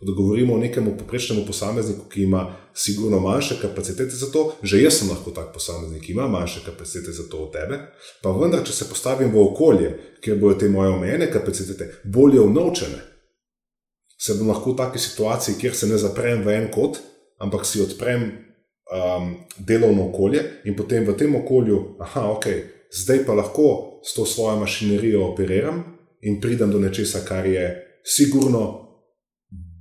da govorimo o nekem poprečnem posamezniku, ki ima sigurno manjše kapacitete za to, že jaz sem lahko tak posameznik, ki ima manjše kapacitete za to od tebe, pa vendar, če se postavim v okolje, kjer bodo te moje omejene kapacitete bolje unovčene, se bom lahko v taki situaciji, kjer se ne zaprem v en kot, ampak si odprem um, delovno okolje in potem v tem okolju, aha, ok, zdaj pa lahko s to svojo mašinerijo operiram in pridem do nečesa, kar je sigurno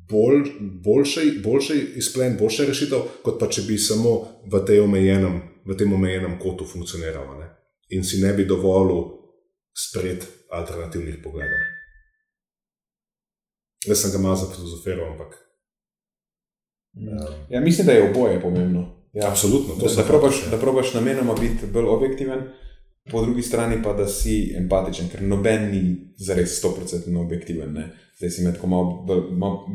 bolj, boljši, boljši izplen, boljša rešitev, kot pa če bi samo v, omejenem, v tem omejenem kotu funkcioniral ne? in si ne bi dovolil spred alternativnih pogledov. Jaz sem ga malo zafilozofiral, ampak. Ja. Ja, mislim, da je oboje pomembno. Ja, Absolutno. Da, da, probaš, da probaš namenoma biti bolj objektiven, po drugi strani pa da si empatičen, ker noben ni zares 100% objektiven. Ne? Zdaj si med malo bolj,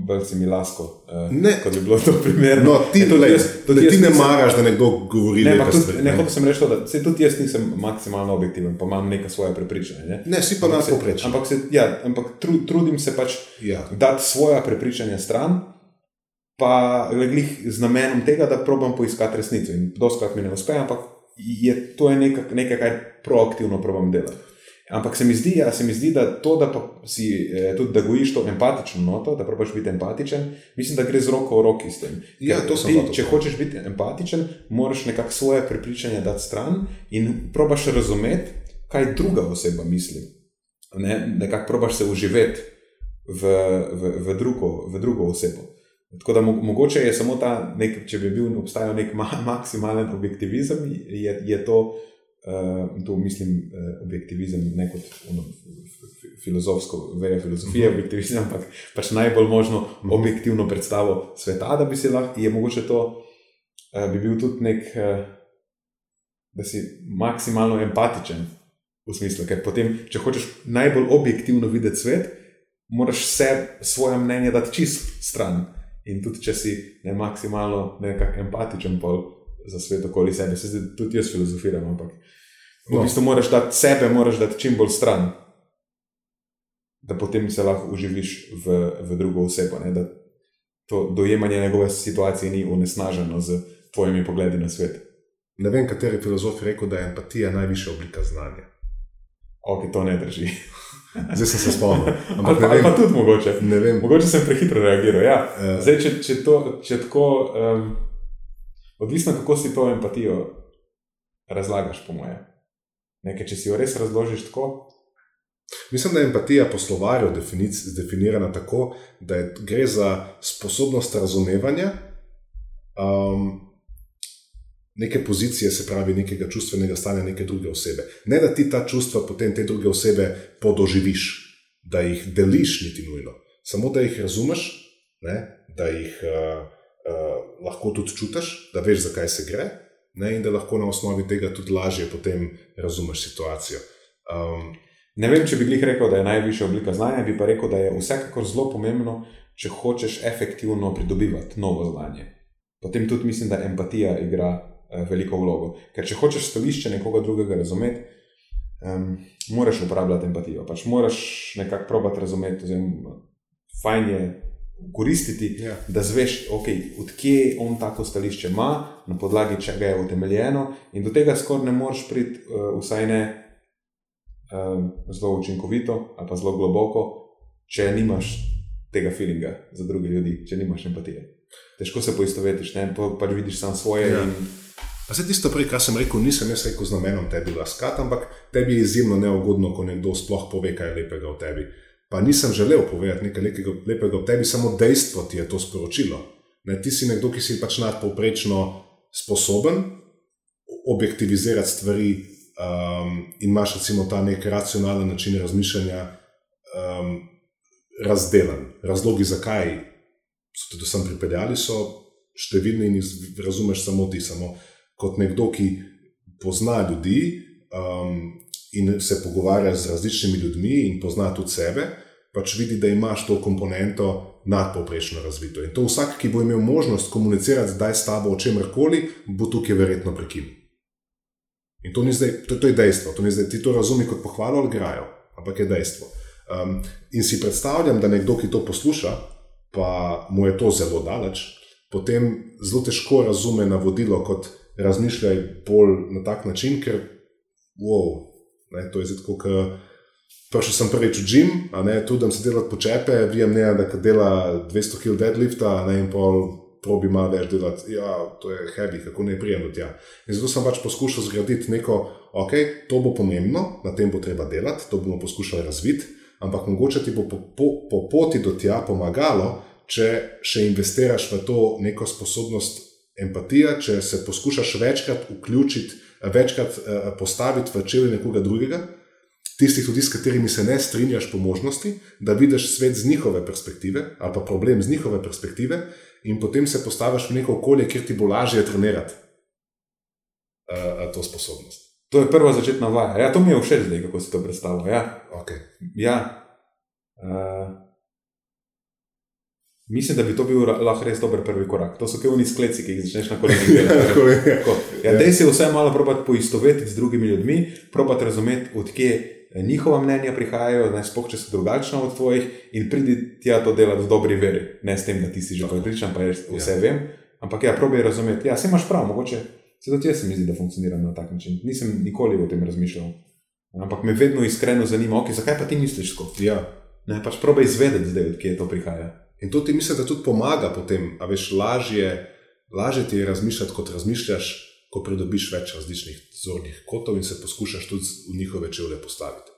bolj si mi lasko. Uh, ne, kot bi bilo to primerno. No, ti, tudi jaz, tudi jaz ti ne nisem, maraš, da nekdo govori ne, nekaj stvari. Ne, hotel sem reči, da se tudi jaz nisem maksimalno objektiven, pa imam neka svoje prepričanje. Ne, ne si pa nas poprečen. Ampak, se, ja, ampak tru, trudim se pač ja. dati svoje prepričanje stran. Pa le z namenom tega, da probujem poiskati resnico. In doskrat mi ne uspe, ampak je to je nekaj, nekaj, kar proaktivno probujem delati. Ampak se mi zdi, ja, se mi zdi da to, da si eh, tudi da gojiš to empatično noto, da probiš biti empatičen, mislim, da gre z roko v roki s tem. Ja, to ti, če hočeš biti empatičen, moraš nekako svoje prepričanje dati stran in probiš razumeti, kaj druga oseba misli. Ne? Nekako probiš se uživeti v, v, v, drugo, v drugo osebo. Tako da mogoče je samo ta, nek, če bi bil obstajal nek ma, maksimalen objektivizem, je, je to uh, to mislim, uh, objektivizem, ne kot ono, filozofsko, vejo filozofije, mhm. -huh. objektivizem, ampak pač najbolj možno mhm. objektivno predstavo sveta, da bi se lahko, je mogoče to, uh, bi bil tudi nek, uh, da si maksimalno empatičen v smislu, ker potem, če hočeš najbolj objektivno videti svet, moraš vse svoje mnenje dati čist stran. In tudi, če si ne maksimalno nekako empatičen, pol, za svet okoli sebe. Se zdaj tudi jaz filozofiram, ampak v no. bistvu moraš dati sebe, moraš dati čim bolj stran, da potem se lahko uživiš v, v drugo osebo. Ne? Da to dojemanje njegove situacije ni unesnaženo z tvojimi pogledi na svet. Ne vem, kateri filozof je rekel, da je empatija najvišja oblika znanja. Ok, to ne drži. *laughs* Zdaj sem se spomnil. Ampak ali pa tudi mogoče. Mogoče sem prehitro reagiral. Ja. Uh, Zdaj, če, če, to, če tako. Um, Odvisno, kako si to empatijo razlagaš, po moje. Nekaj, če si jo res razložiš tako. Mislim, da je empatija po slovarju definirana tako, da je, gre za sposobnost razumevanja um, neke pozicije, se pravi, nekega čustvenega stanja neke druge osebe. Ne da ti ta čustva potem te druge osebe podoživiš, da jih deliš, niti nujno, samo da jih razumeš, ne, da jih. Uh, uh, lahko tudi čutiš, da veš, zakaj se gre, ne, in da lahko na osnovi tega tudi lažje potem razumeš situacijo. Um, ne vem, če bi jih rekel, da je najvišja oblika znanja, bi pa rekel, da je vsekakor zelo pomembno, če hočeš efektivno pridobivati novo znanje. Potem tudi mislim, da empatija igra uh, veliko vlogo. Ker če hočeš stališče nekoga drugega razumeti, um, moraš uporabljati empatijo. Pač moraš nekako probati razumeti, oziroma fajn je koristiti, ja. da zveš, okay, odkje on tako stališče ima, na podlagi čega je utemeljeno, in do tega skoraj ne moreš priti, uh, vsaj ne um, zelo učinkovito ali pa zelo globoko, če nimaš tega feelinga za druge ljudi, če nimaš empatije. Težko se poistovetiš, ne pa, pač vidiš samo svoje. Ja. In, Vse tisto, prej, kar sem rekel, nisem jaz rekel z namenom tebi laskati, ampak tebi je izjemno neugodno, ko nekdo sploh pove kaj lepega o tebi. Pa nisem želel povedati nekaj lepega, lepega o tebi, samo dejstvo ti je to sporočilo. Ne, ti si nekdo, ki si pač nadpovprečno sposoben objektivizirati stvari um, in imaš recimo ta nek racionalen način razmišljanja um, razdeljen. Razlogi, zakaj so te do sem pripeljali, so številni in jih razumeš samo ti. Samo kot nekdo, ki pozna ljudi um, in se pogovarja z različnimi ljudmi in pozna tudi sebe, pač vidi, da imaš to komponento nadpovprečno razvito. In to vsak, ki bo imel možnost komunicirati zdaj s tabo o čemer koli, bo tukaj verjetno prekinil. In to, zdaj, to, to je dejstvo, to ni zdaj ti to razumi kot pohvalo ali grajo, ampak je dejstvo. Um, in si predstavljam, da nekdo, ki to posluša, pa mu je to zelo daleč, potem zelo težko razume navodilo kot razmišljaj bolj na tak način, ker wow, ne, to je zdaj tako, ker prišel sem prvič v gim, tudi da se dela počepe, vem ne, da dela 200 kg deadlifta, ne in pol. Probi malo več delati, ja, to je heavy, kako ne prijem do tja. In zato sem pač poskušal zgraditi neko, ok, to bo pomembno, na tem bo treba delati, to bomo poskušali razviti, ampak mogoče ti bo po, po, po poti do tja pomagalo, če še investiraš v to neko sposobnost empatije, če se poskušaš večkrat vključiti, večkrat uh, postaviti v čevlje nekoga drugega, tistih tudi, s katerimi se ne strinjaš po možnosti, da vidiš svet z njihove perspektive ali pa problem z njihove perspektive, in potem se postaviš v neko okolje, kjer ti bo lažje trenirati uh, to sposobnost. To je prva začetna vaja. Ja, to mi je všeč, kako si to predstavlja. Ja. Okay. Ja. Uh, Mislim, da bi to bil lahko res dober prvi korak. To so kevni skleci, ki jih začneš na kolenih *laughs* delati. Ja, Dej si vse malo probati poistovetiti z drugimi ljudmi, probati razumeti, odkje eh, njihova mnenja prihajajo, ne spoh, če so drugačna od tvojih, in pridi tja to delati v dobri veri. Ne s tem, da ti si že prepričan, pa vse ja. vem. Ampak ja, probi razumeti. Ja, se imaš prav, mogoče se tudi jaz mi zdi, da funkcionira na tak način. Nisem nikoli o tem razmišljal. Ampak me vedno iskreno zanima, okay, zakaj pa ti misliš tako? Ja. Ne, pač probaj izvedeti zdaj, odkje to prihaja. In to ti mislim, da tudi pomaga potem, a veš, lažje, lažje ti je razmišljati, kot razmišljaš, ko pridobiš več različnih zornih kotov in se poskušaš tudi v njihove čevlje postaviti.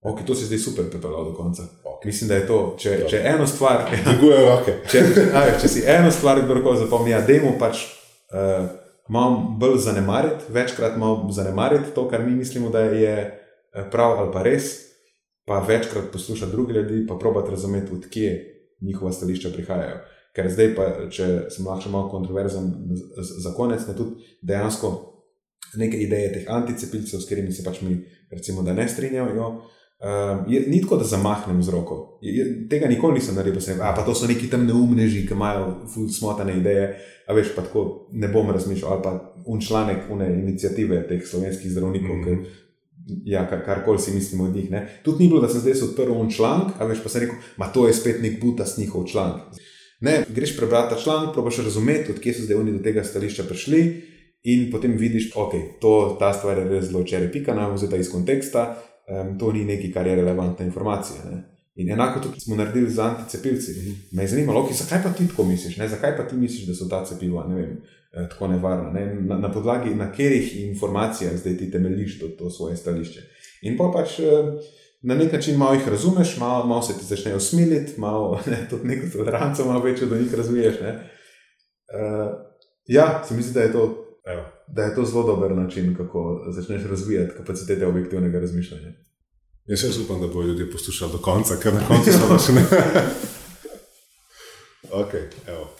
Ok, to si zdaj super pripeljal do konca. Okay. Mislim, da je to, če, če eno stvar. *laughs* Dviguje roke. če, aj, če si eno stvar, kdo zapomni, da je pač uh, malo bolj zanemariti, večkrat malo zanemariti to, kar mi mislimo, da je eh, prav ali pa res pa večkrat poslušati druge ljudi, pa probati razumeti, odkje njihova stališča prihajajo. Ker zdaj, pa, če sem lahko malo kontroverzen za konec, ne tudi dejansko neke ideje teh anticepilcev, s katerimi se pač mi, recimo, ne strinjajo. Um, je, ni tako, da zamahnem z roko. Je, je, tega nikoli nisem naredil, da se ne. Pa to so neki tam neumneži, ki imajo smotane ideje. A veš, pa tako ne bom razmišljal. Ali pa un članek, une inicijative teh slovenskih zdravnikov, mm -hmm ja, kar, karkoli si mislimo od njih. Ne. Tudi ni bilo, da sem zdaj odprl un članek, a veš pa se rekel, da to je spet nek butas njihov članek. Ne, greš prebrati ta članek, probaš razumeti, odkje so zdaj oni do tega stališča prišli. In potem vidiš, da okay, ta stvar je res zelo čere, pika na vzeta iz konteksta, um, to ni nekaj, kar je relevantna informacija. Ne. In enako tudi smo naredili z anticepilci. Me je zanimalo, okay, zakaj pa ti tako misliš, ne? zakaj pa ti misliš, da so ta cepiva tako nevarna. Ne? Na, na podlagi na katerih informacijah zdaj ti temeljiš to, to svoje stališče. In pa pač eh, na nek način malo jih razumeš, malo, malo se ti začnejo smiliti, malo *laughs* ne, tudi neko toleranco malo večjo do njih razviješ. Uh, ja, se mi zdi, da je to. Da je to zelo dober način, kako začneš razvijati kapacitete objektivnega razmišljanja. Jaz se upam, da bodo ljudje poslušali do konca, ker na koncu smo še ne. *laughs* ok, evo.